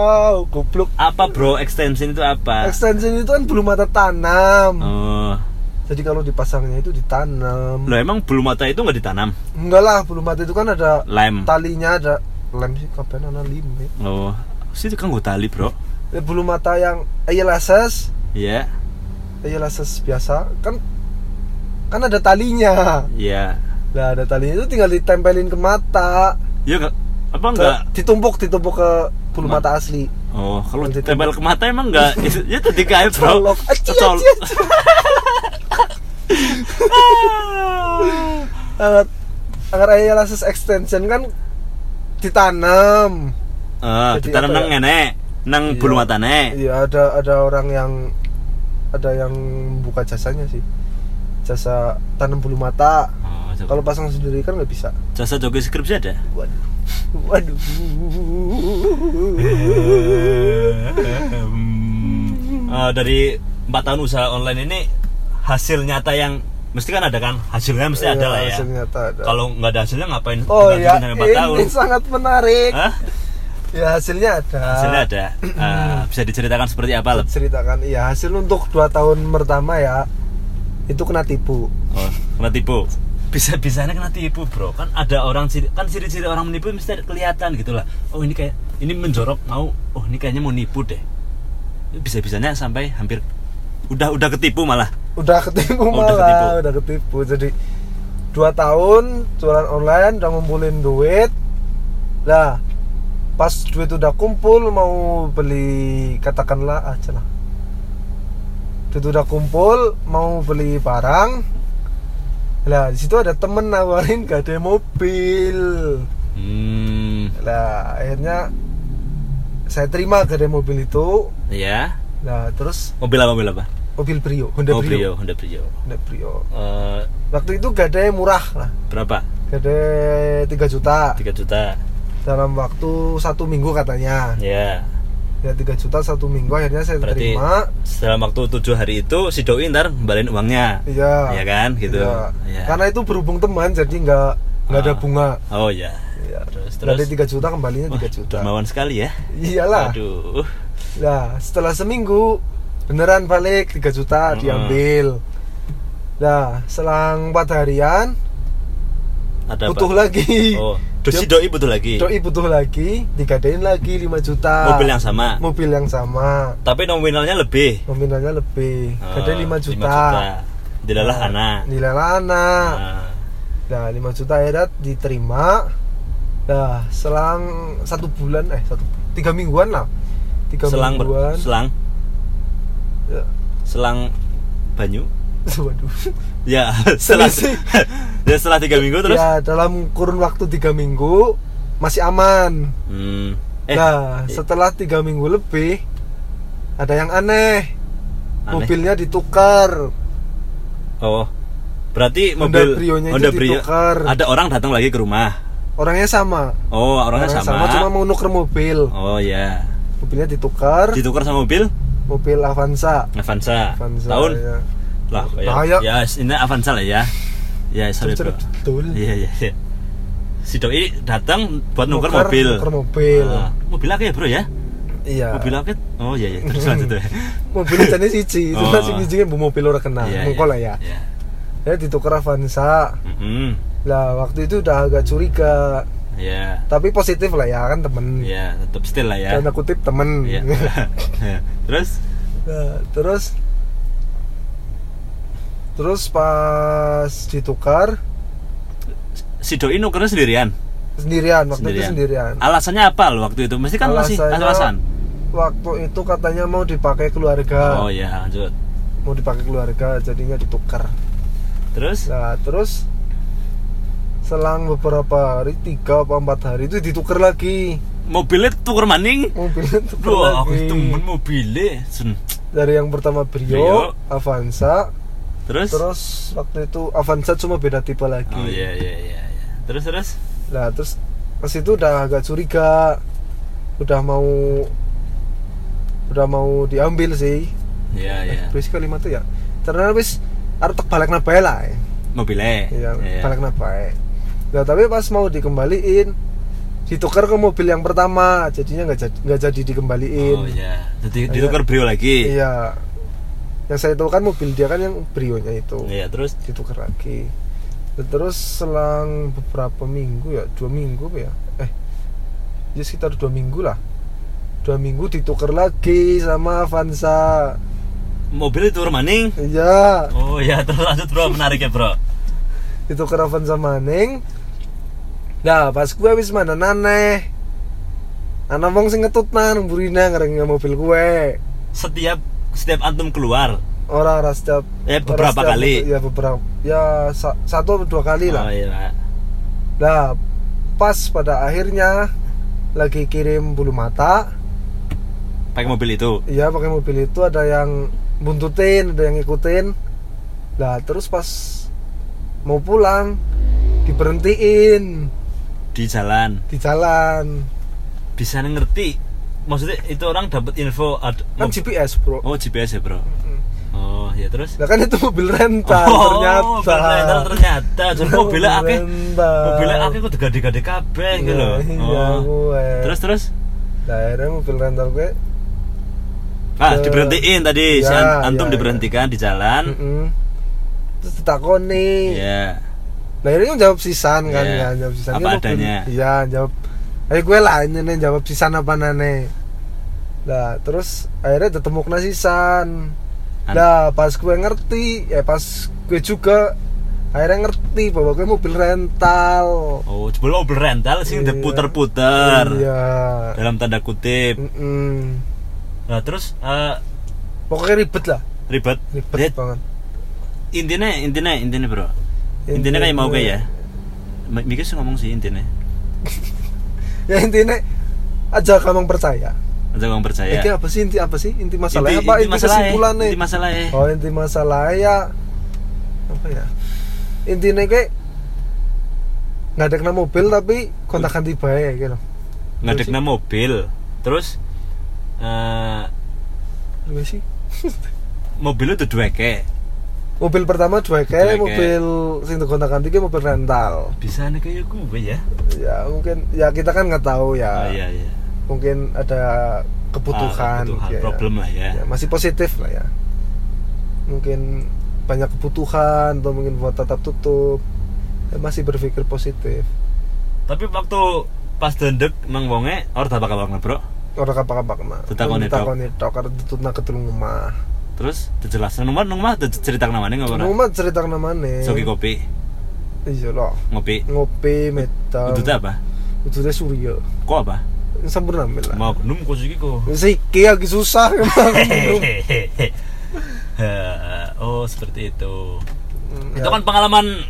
[SPEAKER 2] Goblok.
[SPEAKER 1] Apa bro? Extension itu apa?
[SPEAKER 2] Extension itu kan bulu mata tanam.
[SPEAKER 1] Oh
[SPEAKER 2] jadi kalau dipasangnya itu ditanam.
[SPEAKER 1] Lo emang bulu mata itu nggak ditanam?
[SPEAKER 2] Enggak lah bulu mata itu kan ada
[SPEAKER 1] lem.
[SPEAKER 2] talinya ada lem sih kapan ana lim ya.
[SPEAKER 1] oh sih itu kan gue tali bro.
[SPEAKER 2] Ya, bulu mata yang eyelashes.
[SPEAKER 1] Iya.
[SPEAKER 2] Eyelashes biasa. Kan kan ada talinya.
[SPEAKER 1] Iya.
[SPEAKER 2] Nah ada talinya itu tinggal ditempelin ke mata.
[SPEAKER 1] Ya nggak apa
[SPEAKER 2] Ke-
[SPEAKER 1] enggak
[SPEAKER 2] ditumpuk ditumpuk ke bulu
[SPEAKER 1] Ma-
[SPEAKER 2] mata asli.
[SPEAKER 1] Oh kalau ditempel ke mata emang enggak ya tadi kayak bro.
[SPEAKER 2] Colok. Aci,
[SPEAKER 1] Cocol.
[SPEAKER 2] aci, aci. agar agar eyelashes extension kan ditanam
[SPEAKER 1] Eh,
[SPEAKER 2] Jadi
[SPEAKER 1] ditanam nang
[SPEAKER 2] ya?
[SPEAKER 1] ngene nang
[SPEAKER 2] Iya.
[SPEAKER 1] bulu matane
[SPEAKER 2] Iya ada ada orang yang ada yang buka jasanya sih jasa tanam bulu mata
[SPEAKER 1] oh,
[SPEAKER 2] kalau pasang sendiri kan nggak bisa
[SPEAKER 1] jasa joki skripsi ada
[SPEAKER 2] waduh waduh.
[SPEAKER 1] Eh, dari empat tahun usaha online ini hasil nyata yang mesti kan ada kan? Hasilnya mesti ada
[SPEAKER 2] Iya,
[SPEAKER 1] lah ya.
[SPEAKER 2] hasil nyata ada.
[SPEAKER 1] kalau nggak ada hasilnya ngapain
[SPEAKER 2] oh ya
[SPEAKER 1] sampai empat tahun?
[SPEAKER 2] ini sangat menarik.
[SPEAKER 1] Hah?
[SPEAKER 2] ya hasilnya ada.
[SPEAKER 1] Hasilnya ada. Eh, bisa diceritakan seperti apa Lep?
[SPEAKER 2] ceritakan iya. Hasil untuk dua tahun pertama ya itu kena tipu.
[SPEAKER 1] Oh kena tipu. Bisa bisanya kena tipu bro. Kan ada orang ciri kan ciri-ciri orang menipu mesti kelihatan gitu lah. Oh ini kayak ini menjorok mau oh ini kayaknya mau nipu deh. Bisa bisanya sampai hampir udah udah ketipu malah
[SPEAKER 2] udah ketipu
[SPEAKER 1] Oh, udah
[SPEAKER 2] malah
[SPEAKER 1] ketipu.
[SPEAKER 2] udah ketipu jadi dua tahun jualan online udah ngumpulin duit lah pas duit udah kumpul mau beli katakanlah aja lah duit udah kumpul mau beli barang lah di situ ada temen nawarin gak ada mobil
[SPEAKER 1] Hmm.
[SPEAKER 2] lah akhirnya saya terima gak ada mobil itu
[SPEAKER 1] Ya.
[SPEAKER 2] nah terus
[SPEAKER 1] Mobil apa mobil apa?
[SPEAKER 2] Mobil Brio Honda
[SPEAKER 1] oh,
[SPEAKER 2] Brio.
[SPEAKER 1] Honda Brio.
[SPEAKER 2] Honda Brio
[SPEAKER 1] Eh,
[SPEAKER 2] waktu itu ada yang murah lah
[SPEAKER 1] berapa?
[SPEAKER 2] gak ada 3 juta
[SPEAKER 1] 3 juta.
[SPEAKER 2] dalam waktu satu minggu katanya
[SPEAKER 1] Ya.
[SPEAKER 2] ya 3 juta satu minggu akhirnya saya
[SPEAKER 1] Berarti
[SPEAKER 2] terima
[SPEAKER 1] dalam waktu tujuh hari itu si doi ntar kembaliin uangnya.
[SPEAKER 2] iya
[SPEAKER 1] Iya kan, gitu.
[SPEAKER 2] Iya.
[SPEAKER 1] Iya.
[SPEAKER 2] karena itu berhubung teman jadi nggak nggak ada
[SPEAKER 1] Ah.
[SPEAKER 2] bunga
[SPEAKER 1] Oh ya.
[SPEAKER 2] Iya.
[SPEAKER 1] Terus terus.
[SPEAKER 2] dari 3 juta kembalinya 3
[SPEAKER 1] Wah,
[SPEAKER 2] juta
[SPEAKER 1] dermawan sekali ya.
[SPEAKER 2] iyalah
[SPEAKER 1] Aduh.
[SPEAKER 2] Nah, setelah seminggu beneran balik 3 juta
[SPEAKER 1] Mm-mm.
[SPEAKER 2] diambil. Nah, selang 4 harian
[SPEAKER 1] Ada
[SPEAKER 2] butuh
[SPEAKER 1] apa?
[SPEAKER 2] lagi.
[SPEAKER 1] Oh, terus si
[SPEAKER 2] Dia-
[SPEAKER 1] doi butuh lagi.
[SPEAKER 2] Doi butuh lagi, digadein lagi 5 juta.
[SPEAKER 1] Mobil yang sama.
[SPEAKER 2] Mobil yang sama.
[SPEAKER 1] Tapi nominalnya lebih.
[SPEAKER 2] Nominalnya lebih.
[SPEAKER 1] Oh,
[SPEAKER 2] Gadein 5
[SPEAKER 1] lima
[SPEAKER 2] juta.
[SPEAKER 1] Dilalah
[SPEAKER 2] Nah,
[SPEAKER 1] anak.
[SPEAKER 2] Nilai anak.
[SPEAKER 1] Nah,
[SPEAKER 2] Nah, 5 juta akhirnya diterima. Nah, selang satu bulan eh satu tiga mingguan lah. Tiga
[SPEAKER 1] selang ber-
[SPEAKER 2] mingguan.
[SPEAKER 1] selang. Selang banyu.
[SPEAKER 2] Waduh.
[SPEAKER 1] Ya, setelah ya setelah tiga minggu terus.
[SPEAKER 2] Ya dalam kurun waktu tiga minggu masih aman.
[SPEAKER 1] Hmm. Eh,
[SPEAKER 2] nah setelah tiga minggu lebih ada yang aneh.
[SPEAKER 1] Aneh?
[SPEAKER 2] Mobilnya ditukar.
[SPEAKER 1] oh. Berarti
[SPEAKER 2] Honda
[SPEAKER 1] mobil
[SPEAKER 2] Brio-nya itu
[SPEAKER 1] Honda Brio.
[SPEAKER 2] ditukar.
[SPEAKER 1] Ada orang datang lagi ke rumah.
[SPEAKER 2] Orangnya sama.
[SPEAKER 1] Oh, orangnya sama.
[SPEAKER 2] cuma mau nuker mobil.
[SPEAKER 1] Oh ya.
[SPEAKER 2] Mobilnya ditukar.
[SPEAKER 1] Ditukar sama mobil
[SPEAKER 2] mobil Avanza.
[SPEAKER 1] Avanza.
[SPEAKER 2] Avanza
[SPEAKER 1] Tahun
[SPEAKER 2] ya.
[SPEAKER 1] lah ya,
[SPEAKER 2] ya.
[SPEAKER 1] ya ini Avanza lah ya. Ya, sorry bro.
[SPEAKER 2] Betul.
[SPEAKER 1] Iya, iya, iya. Si doi datang buat nuker
[SPEAKER 2] Nuker-
[SPEAKER 1] mobil.
[SPEAKER 2] nuker mobil.
[SPEAKER 1] Ah, mobil apa ya, Bro ya?
[SPEAKER 2] Iya.
[SPEAKER 1] Mobil apa? Oh iya iya, terus lanjut tuh.
[SPEAKER 2] Mobil jenis siji, itu
[SPEAKER 1] Oh.
[SPEAKER 2] masih siji kan bu mobil orang kenal.
[SPEAKER 1] Iya,
[SPEAKER 2] Mengko
[SPEAKER 1] iya,
[SPEAKER 2] lah ya.
[SPEAKER 1] Iya.
[SPEAKER 2] Ya ditukar Avanza.
[SPEAKER 1] Mm-mm.
[SPEAKER 2] Lah waktu itu udah agak curiga.
[SPEAKER 1] Iya.
[SPEAKER 2] Tapi positif lah ya kan temen.
[SPEAKER 1] Iya, tetap still lah ya.
[SPEAKER 2] Tanda kutip temen.
[SPEAKER 1] Iya. terus
[SPEAKER 2] Nah, terus terus pas ditukar
[SPEAKER 1] si doi nukernya sendirian.
[SPEAKER 2] sendirian waktu itu sendirian.
[SPEAKER 1] Alasannya apa lo waktu itu? Mesti kan masih
[SPEAKER 2] Alasannya-
[SPEAKER 1] alasan.
[SPEAKER 2] Waktu itu katanya mau dipakai keluarga,
[SPEAKER 1] Oh iya, lanjut.
[SPEAKER 2] mau dipakai keluarga, jadinya ditukar.
[SPEAKER 1] Terus
[SPEAKER 2] Nah terus selang beberapa hari, tiga apa empat hari itu ditukar lagi
[SPEAKER 1] mobilnya tuker maning.
[SPEAKER 2] mobilnya
[SPEAKER 1] Wah, aku
[SPEAKER 2] lagi
[SPEAKER 1] temen mobilnya.
[SPEAKER 2] Dari yang pertama Brio,
[SPEAKER 1] Brio.
[SPEAKER 2] Avanza,
[SPEAKER 1] Terus?
[SPEAKER 2] terus waktu itu Avanza cuma beda tipe lagi.
[SPEAKER 1] Oh iya iya iya. iya. Terus terus?
[SPEAKER 2] Nah terus pas itu udah agak curiga Udah mau Udah mau diambil sih
[SPEAKER 1] Iya iya.
[SPEAKER 2] Terus kalimatnya ya Karena wis Harus balik nabai lah ya
[SPEAKER 1] Mobilnya.
[SPEAKER 2] Iya
[SPEAKER 1] Iya.
[SPEAKER 2] balik nabai Nah tapi pas mau dikembaliin Ditukar ke mobil yang pertama Jadinya nggak jadi, nggak jadi dikembaliin.
[SPEAKER 1] Oh iya. Jadi
[SPEAKER 2] Iya.
[SPEAKER 1] ditukar brio lagi.
[SPEAKER 2] Iya. Yang saya tahu kan mobil dia kan yang Brio-nya itu.
[SPEAKER 1] Iya, terus?
[SPEAKER 2] Ditukar lagi. Terus selang beberapa minggu ya dua minggu ya? Eh ya sekitar dua minggu lah. Dua minggu ditukar lagi sama Avanza.
[SPEAKER 1] Mobil itu maning.
[SPEAKER 2] iya.
[SPEAKER 1] Oh iya, terus lanjut bro, menarik ya bro.
[SPEAKER 2] ditukar Avanza maning nah pas gue habis mana naneh anak wong sing ngetut nang burina ngereng mobil gue
[SPEAKER 1] Setiap setiap antum keluar,
[SPEAKER 2] orang orang setiap
[SPEAKER 1] Eh,
[SPEAKER 2] orang
[SPEAKER 1] beberapa
[SPEAKER 2] setiap-
[SPEAKER 1] kali.
[SPEAKER 2] ya beberapa ya sa- satu atau dua kali lah
[SPEAKER 1] Oh iya.
[SPEAKER 2] Nah, pas pada akhirnya lagi kirim bulu mata,
[SPEAKER 1] Pakai mobil itu.
[SPEAKER 2] iya pakai mobil itu ada yang buntutin, ada yang ngikutin. Nah, terus pas mau pulang diberhentiin
[SPEAKER 1] di jalan
[SPEAKER 2] di jalan.
[SPEAKER 1] bisa ngerti maksudnya itu orang dapat info ad,
[SPEAKER 2] Kan GPS, Bro.
[SPEAKER 1] oh GPS ya bro oh ya terus
[SPEAKER 2] Nah, kan itu mobil rental
[SPEAKER 1] oh,
[SPEAKER 2] ternyata.
[SPEAKER 1] mobil rental ternyata jadi mobilnya
[SPEAKER 2] Mobil
[SPEAKER 1] akeh mobilnya akeh kok gede-gede kabeh gitu
[SPEAKER 2] Iya,
[SPEAKER 1] loh
[SPEAKER 2] iya,
[SPEAKER 1] oh.
[SPEAKER 2] gue.
[SPEAKER 1] terus terus
[SPEAKER 2] Nah, akhirnya mobil rental gue
[SPEAKER 1] ah
[SPEAKER 2] Ke-
[SPEAKER 1] diberhentiin tadi si
[SPEAKER 2] Ya,
[SPEAKER 1] an- antum
[SPEAKER 2] ya,
[SPEAKER 1] diberhentikan di jalan
[SPEAKER 2] mm-mm. terus ditakoni.
[SPEAKER 1] ya
[SPEAKER 2] Nah ini jawab sisan kan
[SPEAKER 1] Iya.
[SPEAKER 2] kan jawab sisan
[SPEAKER 1] Apa
[SPEAKER 2] mobil-
[SPEAKER 1] adanya.
[SPEAKER 2] Iya jawab. Eh gue lah ini nih jawab sisan apa nane. Nah terus akhirnya ketemu kena sisan.
[SPEAKER 1] An-
[SPEAKER 2] Nah pas gue ngerti ya pas gue juga akhirnya ngerti bahwa gue mobil rental
[SPEAKER 1] Oh, sebelum mobil rental sih udah
[SPEAKER 2] Iya.
[SPEAKER 1] puter-puter.
[SPEAKER 2] iya
[SPEAKER 1] Dalam tanda kutip.
[SPEAKER 2] Mm-mm.
[SPEAKER 1] Nah, terus eh,
[SPEAKER 2] pokoknya ribet lah
[SPEAKER 1] ribet.
[SPEAKER 2] ribet
[SPEAKER 1] Ya,
[SPEAKER 2] banget
[SPEAKER 1] intinya intinya intinya bro intinya kayak mau kayak ya. Ma- Mikir sih ngomong sih intinya.
[SPEAKER 2] Ya intinya aja kamu percaya.
[SPEAKER 1] Aja kamu percaya.
[SPEAKER 2] Inti apa sih? Inti apa sih? Inti masalahnya
[SPEAKER 1] inti,
[SPEAKER 2] apa?
[SPEAKER 1] inti
[SPEAKER 2] inti
[SPEAKER 1] masalahnya
[SPEAKER 2] kesimpulannya.
[SPEAKER 1] Inti masalahnya
[SPEAKER 2] oh inti masalah ya. Apa ya? Intinya kayak nggak ada kena mobil tapi kontakan tiba ya gitu.
[SPEAKER 1] Ngadekna mobil. Terus eh
[SPEAKER 2] Apa sih?
[SPEAKER 1] mobil itu dua ke
[SPEAKER 2] mobil pertama kayak. mobil sing kontakan tiga mobil rental.
[SPEAKER 1] Bisa nih kayak gue ya?
[SPEAKER 2] Ya mungkin ya kita kan nggak tahu ya.
[SPEAKER 1] Oh, iya iya.
[SPEAKER 2] Mungkin ada kebutuhan,
[SPEAKER 1] Ah, kebutuhan,
[SPEAKER 2] ya,
[SPEAKER 1] problem lah ya.
[SPEAKER 2] ya, masih positif lah ya. Mungkin banyak kebutuhan atau mungkin buat tetap tutup. Ya, masih berpikir positif.
[SPEAKER 1] Tapi waktu pas dendek nang wonge orang tak bakal bro
[SPEAKER 2] orang apa apa kena.
[SPEAKER 1] Ditakoni tok.
[SPEAKER 2] ditakoni tok? karena ditutna ke tulung rumah
[SPEAKER 1] terus dijelasin nomor nomor cerita nama nih nggak
[SPEAKER 2] rumah cerita ke namanya
[SPEAKER 1] Soki kopi.
[SPEAKER 2] Iya loh
[SPEAKER 1] ngopi.
[SPEAKER 2] Ngopi metal.
[SPEAKER 1] Itu apa?
[SPEAKER 2] Udutnya surya.
[SPEAKER 1] Kok apa?
[SPEAKER 2] Sempurna lah.
[SPEAKER 1] Mau gnum kok sih kok?
[SPEAKER 2] Siki lagi susah
[SPEAKER 1] oh seperti itu.
[SPEAKER 2] Hmm,
[SPEAKER 1] itu
[SPEAKER 2] ya.
[SPEAKER 1] kan pengalaman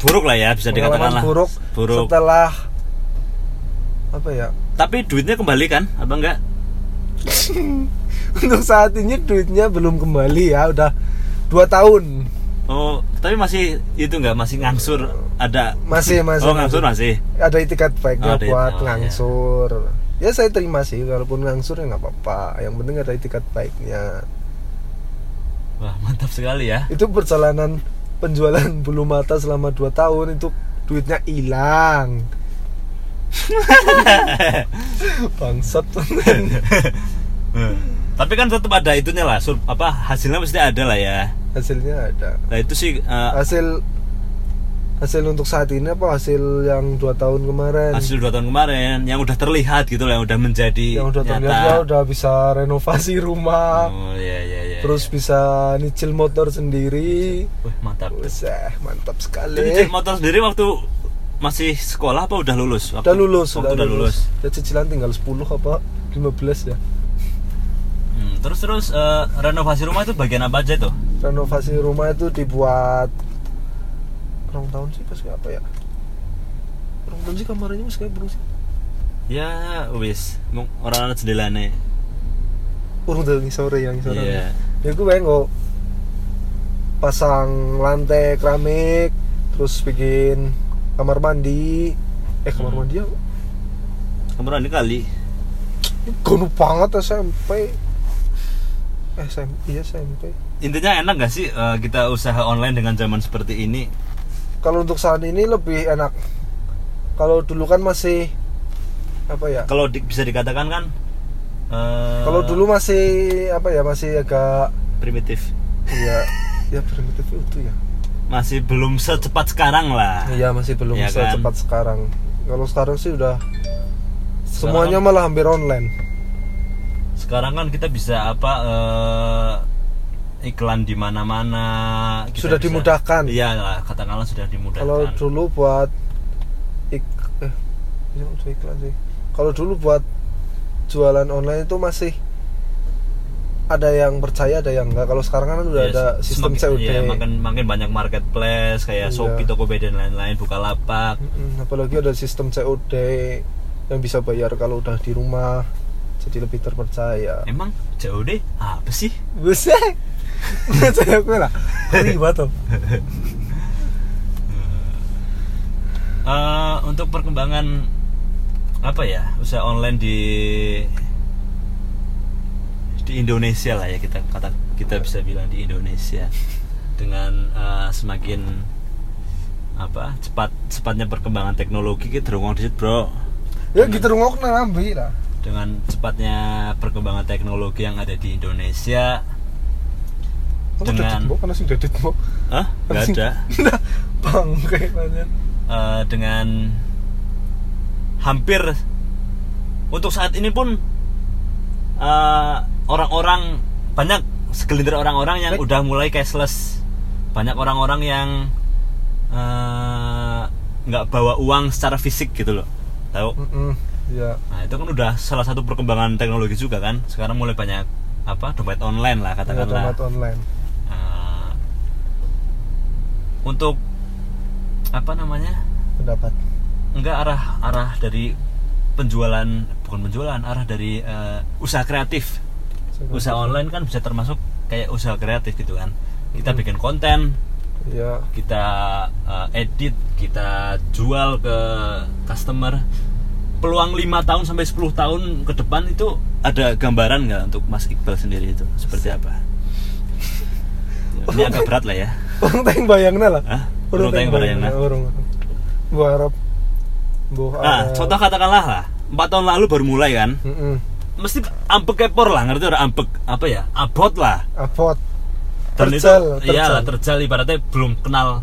[SPEAKER 1] buruk lah ya bisa dikatakan
[SPEAKER 2] Pengalaman
[SPEAKER 1] lah.
[SPEAKER 2] buruk,
[SPEAKER 1] buruk.
[SPEAKER 2] setelah apa ya?
[SPEAKER 1] Tapi duitnya kembali kan apa enggak
[SPEAKER 2] untuk saat ini duitnya belum kembali ya udah dua tahun.
[SPEAKER 1] Oh tapi masih itu enggak masih ngangsur? Ada?
[SPEAKER 2] Masih masih
[SPEAKER 1] oh ngangsur masih.
[SPEAKER 2] ada itikat baiknya
[SPEAKER 1] Oh,
[SPEAKER 2] buat
[SPEAKER 1] oh, iya.
[SPEAKER 2] ngangsur. Ya saya terima sih walaupun ngangsur ya nggak apa-apa. Yang penting ada itikat baiknya.
[SPEAKER 1] Wah mantap sekali ya.
[SPEAKER 2] Itu perjalanan penjualan bulu mata selama 2 tahun itu duitnya hilang. Bangsat
[SPEAKER 1] tapi kan tetap ada itunya lah sur- apa hasilnya pasti ada lah ya.
[SPEAKER 2] Hasilnya ada.
[SPEAKER 1] Nah itu sih eh,
[SPEAKER 2] hasil hasil untuk saat ini apa? Hasil yang dua tahun kemarin?
[SPEAKER 1] Hasil dua tahun kemarin yang udah terlihat gitu lah yang udah menjadi
[SPEAKER 2] yang udah
[SPEAKER 1] nyata.
[SPEAKER 2] terlihat ya udah bisa renovasi rumah.
[SPEAKER 1] Oh iya iya iya
[SPEAKER 2] terus bisa nyicil motor sendiri.
[SPEAKER 1] Wih, mantap.
[SPEAKER 2] Wah, mantap
[SPEAKER 1] Itu
[SPEAKER 2] sekali
[SPEAKER 1] nyicil motor sendiri waktu masih sekolah apa udah lulus? Waktu,
[SPEAKER 2] udah lulus
[SPEAKER 1] waktu udah lulus.
[SPEAKER 2] ya cicilan tinggal 10 apa? 15 ya
[SPEAKER 1] terus terus eh, renovasi rumah itu bagian apa aja tuh?
[SPEAKER 2] renovasi rumah itu dibuat kurang tahun sih pas kayak apa ya kurang tahun sih kamarnya mas kayak sih
[SPEAKER 1] Ya wis, mau orang anak jendela nih.
[SPEAKER 2] kurang tahun nih sore yang sore
[SPEAKER 1] Iya.
[SPEAKER 2] ya gue pengen kok pasang lantai keramik terus bikin kamar mandi eh kamar
[SPEAKER 1] Hmm.
[SPEAKER 2] mandi ya
[SPEAKER 1] Kamu ini kali.
[SPEAKER 2] gunu banget SMP SMP iya SMP
[SPEAKER 1] Intinya enak gak sih eh, kita usaha online dengan zaman seperti ini?
[SPEAKER 2] kalau untuk saat ini lebih enak. Kalau dulu kan masih apa ya?
[SPEAKER 1] Kalau di- bisa dikatakan kan eh,
[SPEAKER 2] kalau dulu masih apa ya masih agak
[SPEAKER 1] primitif,
[SPEAKER 2] ya ya primitif itu ya.
[SPEAKER 1] Masih belum secepat sekarang lah.
[SPEAKER 2] iya masih belum
[SPEAKER 1] Iya
[SPEAKER 2] bisa
[SPEAKER 1] kan?
[SPEAKER 2] cepat sekarang. Kalau sekarang sih udah semuanya
[SPEAKER 1] kan-
[SPEAKER 2] malah hampir online
[SPEAKER 1] Sekarang kan kita bisa apa eh, iklan di mana-mana.
[SPEAKER 2] Sudah
[SPEAKER 1] bisa-
[SPEAKER 2] dimudahkan.
[SPEAKER 1] Iya lah, katakanlah sudah dimudahkan.
[SPEAKER 2] kalau dulu buat ik eh ya udah iklan sih kalau dulu buat jualan online itu masih ada yang percaya ada yang enggak kalau sekarang kan udah
[SPEAKER 1] Yes,
[SPEAKER 2] ada sistem
[SPEAKER 1] semakin-
[SPEAKER 2] COD
[SPEAKER 1] iya, makin makin banyak marketplace kayak
[SPEAKER 2] Iya.
[SPEAKER 1] Shopee, Tokopedia dan lain-lain, Bukalapak.
[SPEAKER 2] Mm-mm, apalagi ada sistem COD yang bisa bayar kalau udah di rumah jadi lebih terpercaya.
[SPEAKER 1] Emang COD apa sih?
[SPEAKER 2] bisa. Saya gue lah ribet tuh.
[SPEAKER 1] Eh, untuk perkembangan apa ya usaha online di di Indonesia lah ya kita kata kita bisa bilang di Indonesia. Dengan eh, semakin apa cepat cepatnya perkembangan teknologi kita terungong di situ, bro.
[SPEAKER 2] Ya gitu ngok nambi lah
[SPEAKER 1] dengan cepatnya perkembangan teknologi yang ada di Indonesia Dengan-
[SPEAKER 2] mau karena sih dedit mau
[SPEAKER 1] Hah? nggak ada.
[SPEAKER 2] Nah bang kayak banyak
[SPEAKER 1] Eh, dengan hampir untuk saat ini pun eh, orang-orang banyak segelintir orang-orang yang
[SPEAKER 2] Baik.
[SPEAKER 1] udah mulai cashless. Banyak orang-orang yang eh, nggak bawa uang secara fisik gitu loh. Tahu?
[SPEAKER 2] Mm-mm. Ya
[SPEAKER 1] nah itu kan udah salah satu perkembangan teknologi juga kan. Sekarang mulai banyak apa dompet online lah
[SPEAKER 2] ya,
[SPEAKER 1] katakanlah
[SPEAKER 2] dompet online.
[SPEAKER 1] Eh, untuk apa namanya?
[SPEAKER 2] Pendapat.
[SPEAKER 1] Enggak arah arah dari penjualan bukan penjualan arah dari eh, usaha kreatif. Usaha online kan bisa termasuk kayak usaha kreatif gitu kan. Kita
[SPEAKER 2] Mhm.
[SPEAKER 1] bikin konten
[SPEAKER 2] ya
[SPEAKER 1] kita eh, edit kita jual ke customer peluang 5 tahun sampai 10 tahun ke depan itu ada gambaran nggak untuk Mas Iqbal sendiri itu seperti apa ini agak berat lah ya
[SPEAKER 2] orang tayang bayangnya lah? Orang
[SPEAKER 1] tayang bayangna.
[SPEAKER 2] orang bu harap bu
[SPEAKER 1] nah contoh katakanlah lah 4 tahun lalu baru mulai kan
[SPEAKER 2] Mm-mm.
[SPEAKER 1] mesti ampek kepor lah ngerti orang ampek apa ya abot lah
[SPEAKER 2] Abot.
[SPEAKER 1] dan
[SPEAKER 2] Terjal,
[SPEAKER 1] itu iya
[SPEAKER 2] terjal.
[SPEAKER 1] lah terjal ibaratnya belum kenal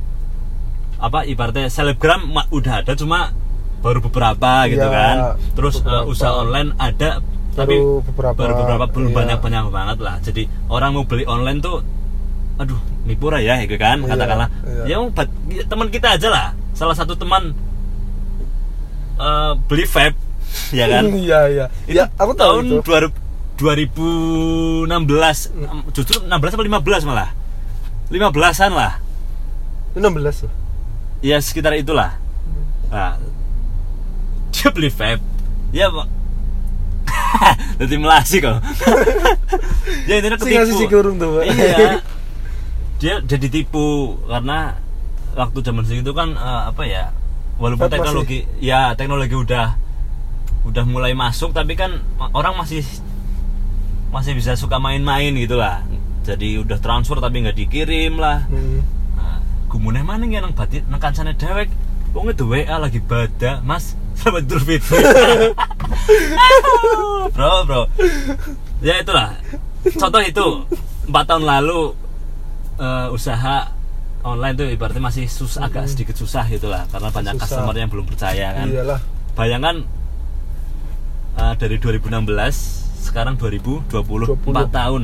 [SPEAKER 1] apa ibaratnya selebgram udah ada cuma baru beberapa gitu
[SPEAKER 2] Iya,
[SPEAKER 1] kan. Terus eh, usaha online ada tapi
[SPEAKER 2] Baru beberapa,
[SPEAKER 1] baru beberapa belum
[SPEAKER 2] iya.
[SPEAKER 1] banyak banyak banget lah. Jadi orang mau beli online tuh aduh mipura ya gitu kan
[SPEAKER 2] Iya,
[SPEAKER 1] katakanlah.
[SPEAKER 2] iya.
[SPEAKER 1] ya ya, teman kita aja lah. Salah satu teman eh, beli vape ya kan?
[SPEAKER 2] Iya iya.
[SPEAKER 1] Itu
[SPEAKER 2] ya aku tahu
[SPEAKER 1] tahun
[SPEAKER 2] itu.
[SPEAKER 1] 2000 2016 justru 16 atau 15 malah? 15-an lah.
[SPEAKER 2] Itu 16 loh
[SPEAKER 1] ya sekitar itulah. Nah, dia beli vape ya Pak. jadi melasi kok ya intinya
[SPEAKER 2] Si ngasih si
[SPEAKER 1] ketipu
[SPEAKER 2] kurung tuh, Pak.
[SPEAKER 1] iya dia jadi tipu karena waktu zaman segitu kan eh, apa ya walaupun
[SPEAKER 2] Vape
[SPEAKER 1] teknologi ya teknologi udah udah mulai masuk tapi kan orang masih masih bisa suka main-main gitu lah jadi udah transfer tapi nggak dikirim lah
[SPEAKER 2] Hmm.
[SPEAKER 1] Nah, gumune maning ya nang batin nang kancane dewek. Wong itu WA lagi bada, Mas. Selamat Idul Fitri. Bro, bro. Ya itulah. Contoh itu empat tahun lalu eh, usaha online tuh ibaratnya masih susah agak sedikit susah gitu lah karena banyak
[SPEAKER 2] Susah.
[SPEAKER 1] customer yang belum percaya kan.
[SPEAKER 2] iyalah
[SPEAKER 1] Bayangkan eh, dari 2016 sekarang 2020
[SPEAKER 2] 20.
[SPEAKER 1] 4 tahun.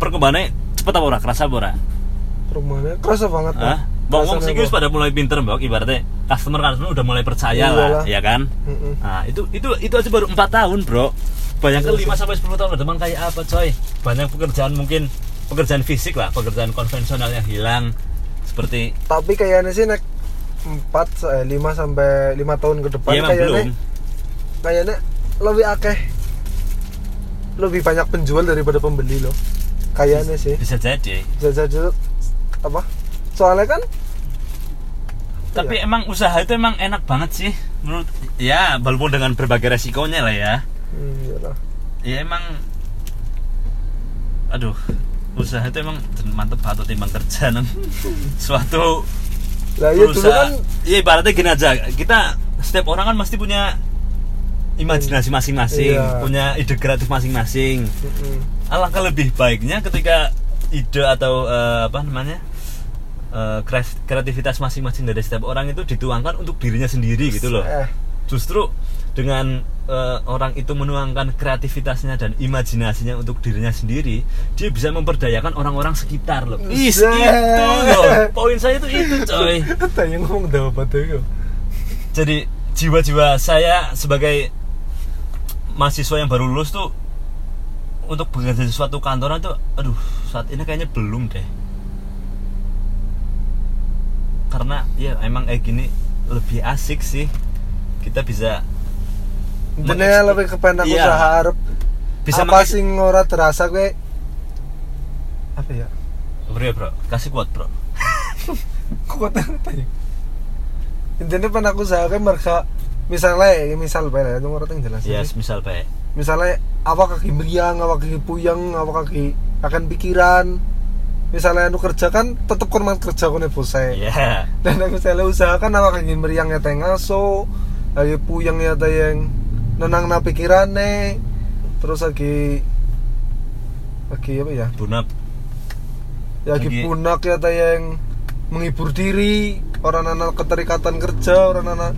[SPEAKER 1] Perkembangannya cepet apa ora? Kerasa apa ora?
[SPEAKER 2] rumahnya kerasa banget.
[SPEAKER 1] Hah? Bang wong
[SPEAKER 2] Kerasanya,
[SPEAKER 1] sing
[SPEAKER 2] Pak.
[SPEAKER 1] pada mulai pinter, Mbok. Ibaratnya customer customer udah mulai percaya lah,
[SPEAKER 2] Iyalah.
[SPEAKER 1] ya kan?
[SPEAKER 2] Mm-mm.
[SPEAKER 1] Nah, itu itu itu aja baru 4 tahun, Bro. Bayangkan 5 sampai 10 tahun ke depan kayak apa, coy? Banyak pekerjaan mungkin pekerjaan fisik lah, pekerjaan konvensional yang hilang seperti
[SPEAKER 2] tapi kayaknya sih nek 4 eh, 5 sampai 5 tahun ke depan
[SPEAKER 1] ya
[SPEAKER 2] kayaknya
[SPEAKER 1] belum.
[SPEAKER 2] kayaknya lebih akeh lebih banyak penjual daripada pembeli loh kayaknya sih
[SPEAKER 1] Bisa jadi.
[SPEAKER 2] bisa jadi apa soalnya kan
[SPEAKER 1] Tapi
[SPEAKER 2] Iya.
[SPEAKER 1] emang usaha itu emang enak banget sih menurut ya walaupun dengan berbagai resikonya lah ya.
[SPEAKER 2] hmm, iyalah.
[SPEAKER 1] Ya emang aduh usaha itu emang mantep banget timbang kerja nang suatu
[SPEAKER 2] lah ya dulu
[SPEAKER 1] perusahaan-
[SPEAKER 2] kan
[SPEAKER 1] Iya ibaratnya gini aja kita setiap orang kan pasti punya imajinasi masing-masing
[SPEAKER 2] Iya.
[SPEAKER 1] punya ide kreatif masing-masing
[SPEAKER 2] mm-mm.
[SPEAKER 1] alangkah lebih baiknya ketika ide atau eh, apa namanya eh, kreativitas masing-masing dari setiap orang itu dituangkan untuk dirinya sendiri gitu loh.
[SPEAKER 2] Eh.
[SPEAKER 1] Justru dengan eh, orang itu menuangkan kreativitasnya dan imajinasinya untuk dirinya sendiri dia bisa memperdayakan orang-orang sekitar loh. Is,
[SPEAKER 2] Buset.
[SPEAKER 1] itu loh. Poin saya itu itu coy.
[SPEAKER 2] Tanya ngomong dapat itu
[SPEAKER 1] jadi jiwa-jiwa saya sebagai mahasiswa yang baru lulus tuh untuk bekerja di suatu kantoran tuh aduh saat ini kayaknya belum deh karena ya emang kayak gini lebih asik sih. Kita bisa
[SPEAKER 2] Intinya lebih kepengen aku
[SPEAKER 1] Iya.
[SPEAKER 2] usaha Arab.
[SPEAKER 1] Bisa
[SPEAKER 2] apa sing ora terasa gue? Apa ya?
[SPEAKER 1] Bro ya, bro. Kasih kuat bro.
[SPEAKER 2] Kuat apa ya? Intinya pen aku usaha kan mereka misalnya ya misal bae lah itu orang yang jelas
[SPEAKER 1] yes misal baik
[SPEAKER 2] misalnya apa kaki meriang apa kaki puyeng apa kaki akan pikiran misalnya anu kerja kan tetep korban kerja kone bosnya
[SPEAKER 1] ya
[SPEAKER 2] dan aku misalnya usaha kan apa kaki meriang ya ngaso lagi puyeng ya yang nenang na pikirannya terus lagi lagi apa ya?
[SPEAKER 1] Bunap
[SPEAKER 2] ya lagi
[SPEAKER 1] Lagi-
[SPEAKER 2] punak ya yang menghibur diri orang anak keterikatan kerja orang anak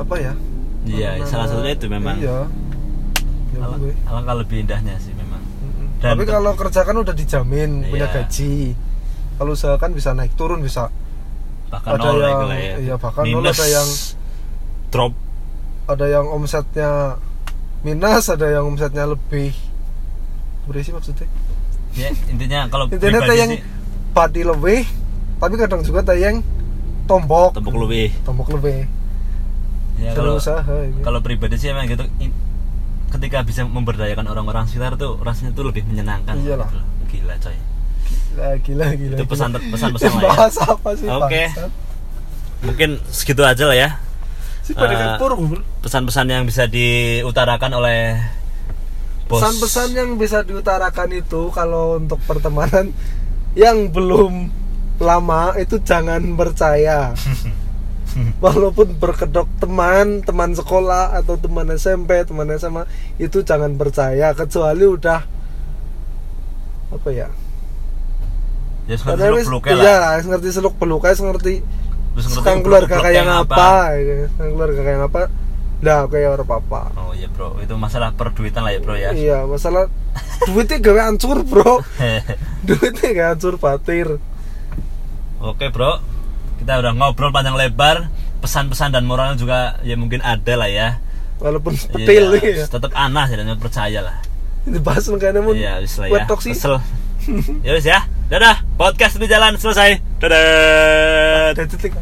[SPEAKER 2] apa ya?
[SPEAKER 1] Iya salah satunya itu memang.
[SPEAKER 2] Iya. Ya,
[SPEAKER 1] alangkah lebih indahnya sih memang. Dan-
[SPEAKER 2] tapi kalau kerja kan udah dijamin punya
[SPEAKER 1] Iya.
[SPEAKER 2] gaji. Kalau usaha kan bisa naik turun bisa
[SPEAKER 1] bahkan
[SPEAKER 2] ada
[SPEAKER 1] nol
[SPEAKER 2] yang
[SPEAKER 1] ya.
[SPEAKER 2] iya bahkan nol
[SPEAKER 1] Minus,
[SPEAKER 2] ada yang
[SPEAKER 1] drop.
[SPEAKER 2] ada yang omsetnya minus ada yang omsetnya lebih. Berisi maksudnya?
[SPEAKER 1] Ya intinya kalau
[SPEAKER 2] intinya ada
[SPEAKER 1] pribadi
[SPEAKER 2] yang
[SPEAKER 1] sih.
[SPEAKER 2] padi lebih tapi kadang juga ada yang tombok
[SPEAKER 1] tembok lebih.
[SPEAKER 2] Tombok lebih.
[SPEAKER 1] Ya kalau
[SPEAKER 2] usaha ini.
[SPEAKER 1] kalau pribadi sih emang gitu ketika bisa memberdayakan orang-orang sekitar tuh rasanya tuh lebih menyenangkan
[SPEAKER 2] Iyalah.
[SPEAKER 1] gitu gila coy
[SPEAKER 2] gila gila gila
[SPEAKER 1] Itu
[SPEAKER 2] gila.
[SPEAKER 1] pesan- pesan-pesan lah ya.
[SPEAKER 2] apa sih
[SPEAKER 1] Oke.
[SPEAKER 2] bangsat?
[SPEAKER 1] mungkin segitu aja lah ya
[SPEAKER 2] bro.
[SPEAKER 1] pesan-pesan yang bisa diutarakan oleh
[SPEAKER 2] pesan-pesan yang bisa diutarakan itu kalau untuk pertemanan yang belum lama itu jangan percaya walaupun berkedok teman teman sekolah atau teman SMP teman SMA itu jangan percaya kecuali udah apa ya?
[SPEAKER 1] Ya ngerti
[SPEAKER 2] Karena wis-
[SPEAKER 1] seluk-beluknya lah.
[SPEAKER 2] iya ngerti seluk beluknya ngerti sekarang keluarga kayak apa sekarang keluarga kayak apa. Dah kayak orang apa
[SPEAKER 1] oh iya bro. Itu masalah perduitan lah ya bro ya.
[SPEAKER 2] Iya masalah duitnya gawe hancur bro. Duitnya gak hancur batir.
[SPEAKER 1] Oke bro, kita udah ngobrol panjang lebar, pesan-pesan dan moralnya juga ya mungkin ada lah ya.
[SPEAKER 2] walaupun
[SPEAKER 1] Iya,
[SPEAKER 2] petil ya
[SPEAKER 1] tetap aneh ya, dan percaya lah.
[SPEAKER 2] ini bahas makanya mau
[SPEAKER 1] Iya, wis lah ya.
[SPEAKER 2] toksi
[SPEAKER 1] Kesel. ya wis ya. Dadah, podcast di jalan selesai. Dadah.
[SPEAKER 2] titik